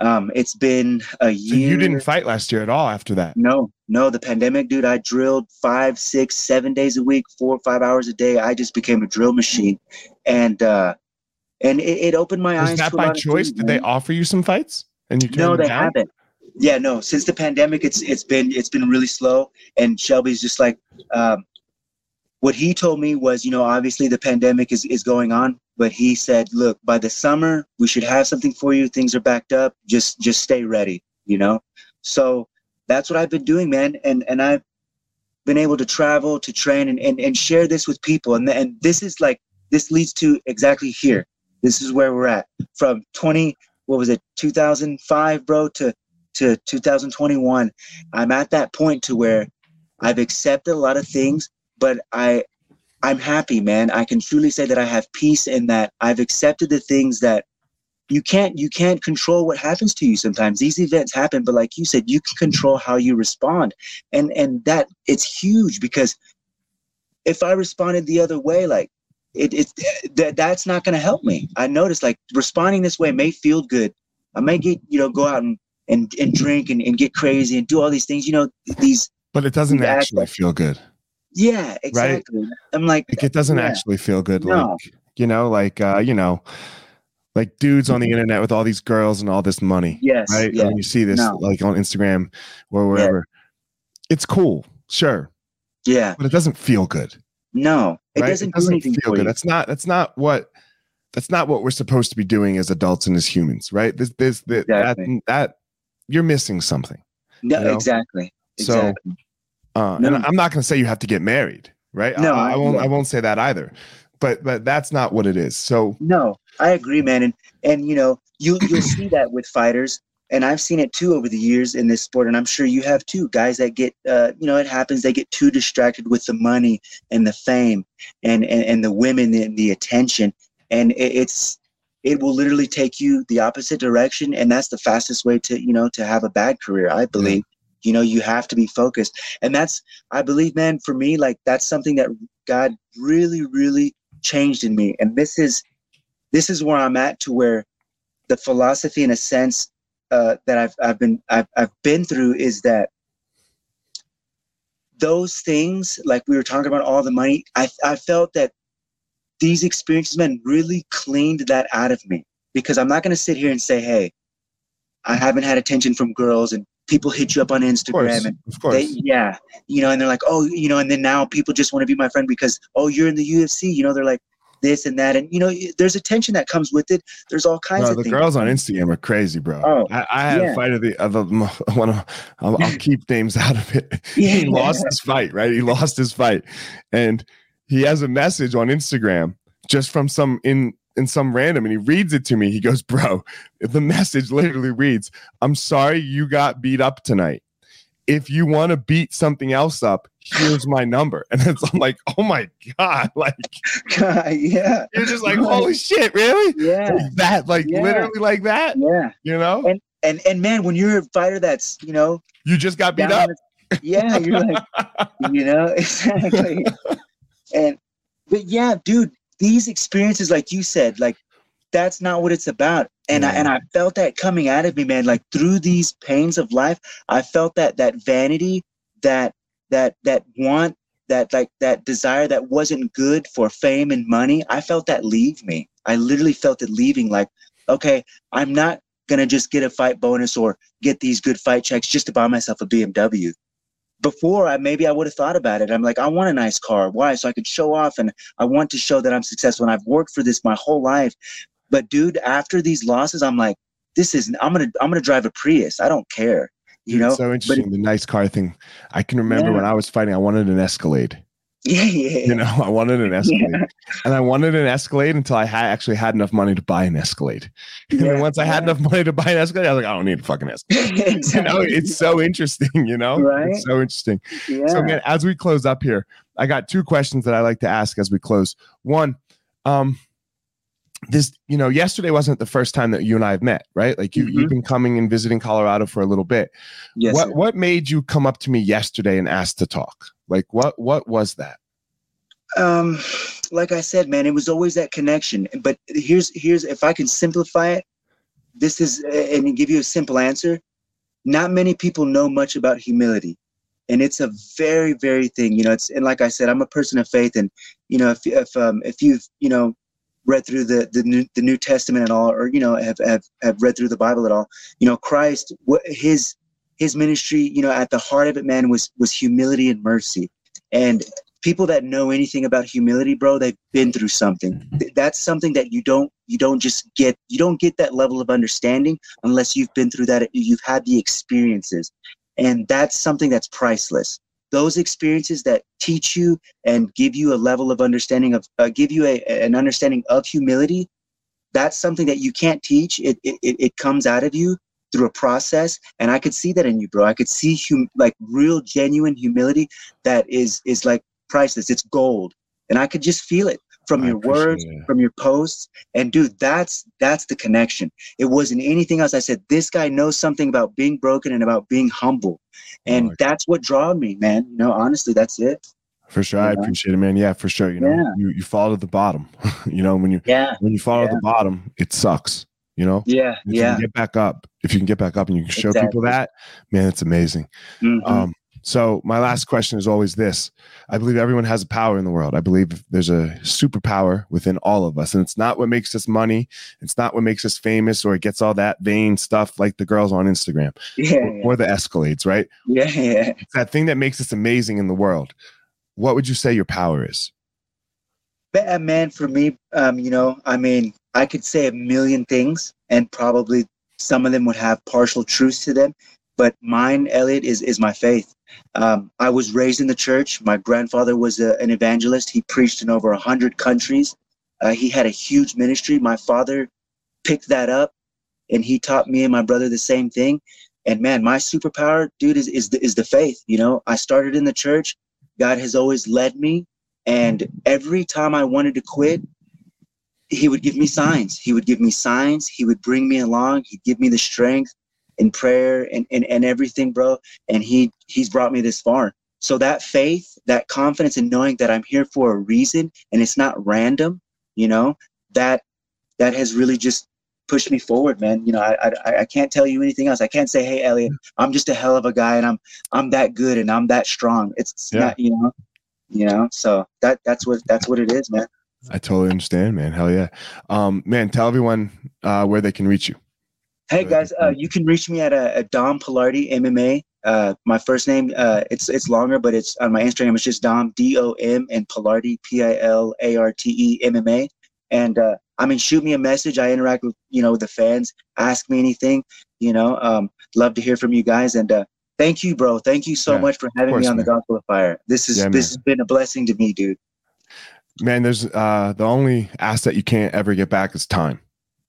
um, it's been a year. So you didn't fight last year at all after that? No, no. The pandemic, dude, I drilled five, six, seven days a week, four or five hours a day. I just became a drill machine. And, uh, and it, it opened my Was eyes. that by choice? Did they offer you some fights? And you no, they haven't yeah no since the pandemic it's it's been it's been really slow. And shelby's just like um, what he told me was you know obviously the pandemic is, is going on but he said look by the summer we should have something for you. Things are backed up. Just just stay ready you know? So that's what i've been doing man. And and i've been able to travel to train and, and, and share this with people. And, and this is like this leads to exactly here. This is where we're at. From 20 what was it 2005 bro to to 2021 i'm at that point to where i've accepted a lot of things but i i'm happy man. I can truly say that i have peace in that i've accepted the things that you can't you can't control what happens to you sometimes. These events happen but like you said you can control how you respond. And and that it's huge because if i responded the other way like it, it [SIGHS] that that's not going to help me. I noticed like responding this way may feel good. I may get you know go out and and and drink and, and get crazy and do all these things. You know, these. But it doesn't actually feel good. Yeah, exactly. Right? I'm like, like it doesn't yeah. actually feel good. No. Like you know, like uh, you know, like dudes on the mm-hmm. internet with all these girls and all this money. Yes. Right. Yeah. And you see this no. like on Instagram or wherever. Yeah. It's cool, sure. Yeah. But it doesn't feel good. No, it right? doesn't, it doesn't feel good. That's not. That's not what that's not what we're supposed to be doing as adults and as humans, right? This, this, this exactly. that, that you're missing something. No, you know? exactly. So, uh, no. and I'm not going to say you have to get married, right? No, I, I won't. I won't say that either. But but that's not what it is. So no, I agree, man. And and you know you you'll see that with fighters, and I've seen it too over the years in this sport, and I'm sure you have too. Guys that get uh, you know it happens. They get too distracted with the money and the fame and and, and the women and the attention, and it, it's it will literally take you the opposite direction and that's the fastest way to you know to have a bad career i believe. You know you have to be focused. And that's i believe man for me like that's something that god really really changed in me. And this is this is where i'm at to where the philosophy in a sense uh, that I've, I've been I've, I've been through is that those things like we were talking about all the money I, I felt that these experiences, man, really cleaned that out of me because I'm not going to sit here and say, hey, I haven't had attention from girls and people hit you up on Instagram course, and of course. They, yeah, you know, and they're like, oh, you know, and then now people just want to be my friend because, oh, you're in the UFC, you know, they're like this and that. And, you know, there's attention that comes with it. There's all kinds no, of the things. girls on Instagram are crazy, bro. Oh, I, I had yeah. a fight of the, of the [LAUGHS] one of, I'll, I'll [LAUGHS] keep names out of it. Yeah. He lost his fight, right? He lost his fight. And, he has a message on Instagram just from some in in some random and he reads it to me. He goes, Bro, the message literally reads, I'm sorry you got beat up tonight. If you want to beat something else up, here's my number. [LAUGHS] And it's I'm like, oh my God. [LAUGHS] Like God, [LAUGHS] yeah. You're just like, holy shit, really? Yeah. Like that, like yeah. literally like that. Yeah. You know? And and and man, when you're a fighter that's, you know, you just got beat up. yeah, you're like, you know, exactly. And but yeah, dude, these experiences, like you said, like that's not what it's about. And I and I felt that coming out of me, man. Like through these pains of life, I felt that that vanity, that that that want that like that desire that wasn't good for fame and money, I felt that leave me. I literally felt it leaving. Like, okay, I'm not gonna just get a fight bonus or get these good fight checks just to buy myself a BMW. Before I maybe I would have thought about it. I'm like, I want a nice car. Why? So I could show off and I want to show that I'm successful and I've worked for this my whole life. But dude, after these losses, I'm like, this is I'm gonna I'm gonna drive a Prius. I don't care. You know, it's so interesting. The nice car thing. I can remember yeah. when I was fighting, I wanted an Escalade. Yeah, yeah. You know, I wanted an [LAUGHS] Escalade, yeah. and I wanted an Escalade until I had actually had enough money to buy an Escalade. [LAUGHS] And then once I had enough money to buy an Escalade, I was like, I don't need a fucking [LAUGHS] Escalade. exactly. You know, it's so interesting. You know, right? It's so interesting. So, man, as we close up here, I got two questions that I like to ask as we close. One, um, this you know yesterday wasn't the first time that you and i have met right like you, mm-hmm. you've been coming and visiting colorado for a little bit yes, what sir. what made you come up to me yesterday and ask to talk like what what was that? Um like i said man it was always that connection. But here's here's if i can simplify it this is and give you a simple answer. Not many people know much about humility. And it's a very very thing you know it's and like i said i'm a person of faith. And you know if if um if you've you know read through the the New, the New Testament at all, or you know have, have have read through the Bible at all, you know Christ, what his his ministry, you know, at the heart of it, man, was was humility and mercy. And people that know anything about humility, bro, they've been through something. That's something that you don't you don't just get you don't get that level of understanding unless you've been through that. You've had the experiences, and that's something that's priceless those experiences that teach you and give you a level of understanding of uh, give you a, an understanding of humility that's something that you can't teach it, it it comes out of you through a process and i could see that in you bro. I could see hum- like real genuine humility that is is like priceless. It's gold and i could just feel it from I your words it. from your posts and dude that's that's the connection. It wasn't anything else. I said this guy knows something about being broken and about being humble and oh, that's what draw me man. You know honestly that's it. For sure. I appreciate it man. Yeah for sure. You know yeah. you, you fall to the bottom. [LAUGHS] You know when you yeah. when you fall yeah. to the bottom it sucks you know? Yeah. If yeah. get back up if you can get back up and you can show exactly. people that man it's amazing mm-hmm. um so my last question is always this. I believe everyone has a power in the world. I believe there's a superpower within all of us. And it's not what makes us money. It's not what makes us famous or it gets all that vain stuff like the girls on Instagram yeah, or, or, the escalades, right? Yeah, yeah. It's that thing that makes us amazing in the world. What would you say your power is? Man, for me, um, you know, I mean, I could say a million things and probably some of them would have partial truths to them but mine, Elliot, is is my faith. Um, I was raised in the church. My grandfather was a, an evangelist. He preached in over hundred countries. Uh, he had a huge ministry. My father picked that up, and he taught me and my brother the same thing. And man, my superpower, dude, is is the, is the faith. You know, I started in the church. God has always led me, and every time I wanted to quit, He would give me signs. He would give me signs. He would bring me along. He'd give me the strength in prayer and, and, and everything, bro. And he he's brought me this far. So that faith, that confidence in knowing that I'm here for a reason and it's not random, you know, that that has really just pushed me forward, man. You know, I, I I can't tell you anything else. I can't say, hey, Elliot, I'm just a hell of a guy and I'm I'm that good and I'm that strong. It's, it's yeah. not, you know, you know. So that that's what that's what it is, man. I totally understand, man. Hell yeah. Um, man, tell everyone uh, where they can reach you. Hey guys, uh, you can reach me at a, a Dom Pilarte MMA. Uh, my first name, uh, it's it's longer, but it's on my Instagram. It's just Dom D O M and Pilarte P I L A R T E M M A. And uh, I mean, shoot me a message. I interact with you know with the fans. Ask me anything. You know, um, love to hear from you guys. And uh, thank you, bro. Thank you so yeah, much for having course, me on man. the Gospel of Fire. This is yeah, this has been a blessing to me, dude. Man, there's uh, the only asset you can't ever get back is time.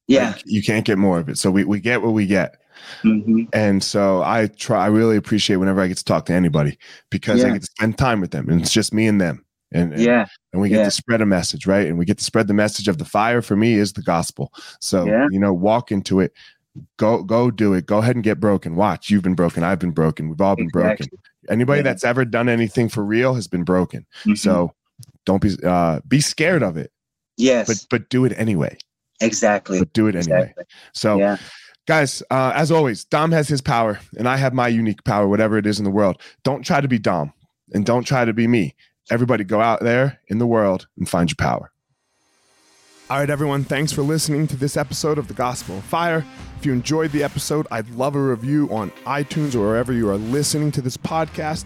Yeah. Like, you can't get more of it. So we, we get what we get. Mm-hmm. And so I try, I really appreciate whenever I get to talk to anybody because yeah. I get to spend time with them and it's just me and them. And, and yeah, and we get yeah. to spread a message, right? And we get to spread the message of the fire for me is the gospel. So, yeah. you know, walk into it, go, go do it. Go ahead and get broken. Watch, you've been broken. I've been broken. We've all been exactly. broken. Anybody that's ever done anything for real has been broken. Mm-hmm. So don't be, uh, be scared of it. Yes. But, but do it anyway. Exactly. But do it anyway. Exactly. So, yeah. guys, uh, as always, Dom has his power and I have my unique power, whatever it is in the world. Don't try to be Dom and don't try to be me. Everybody go out there in the world and find your power. All right, everyone, thanks for listening to this episode of The Gospel of Fire. If you enjoyed the episode, I'd love a review on iTunes or wherever you are listening to this podcast.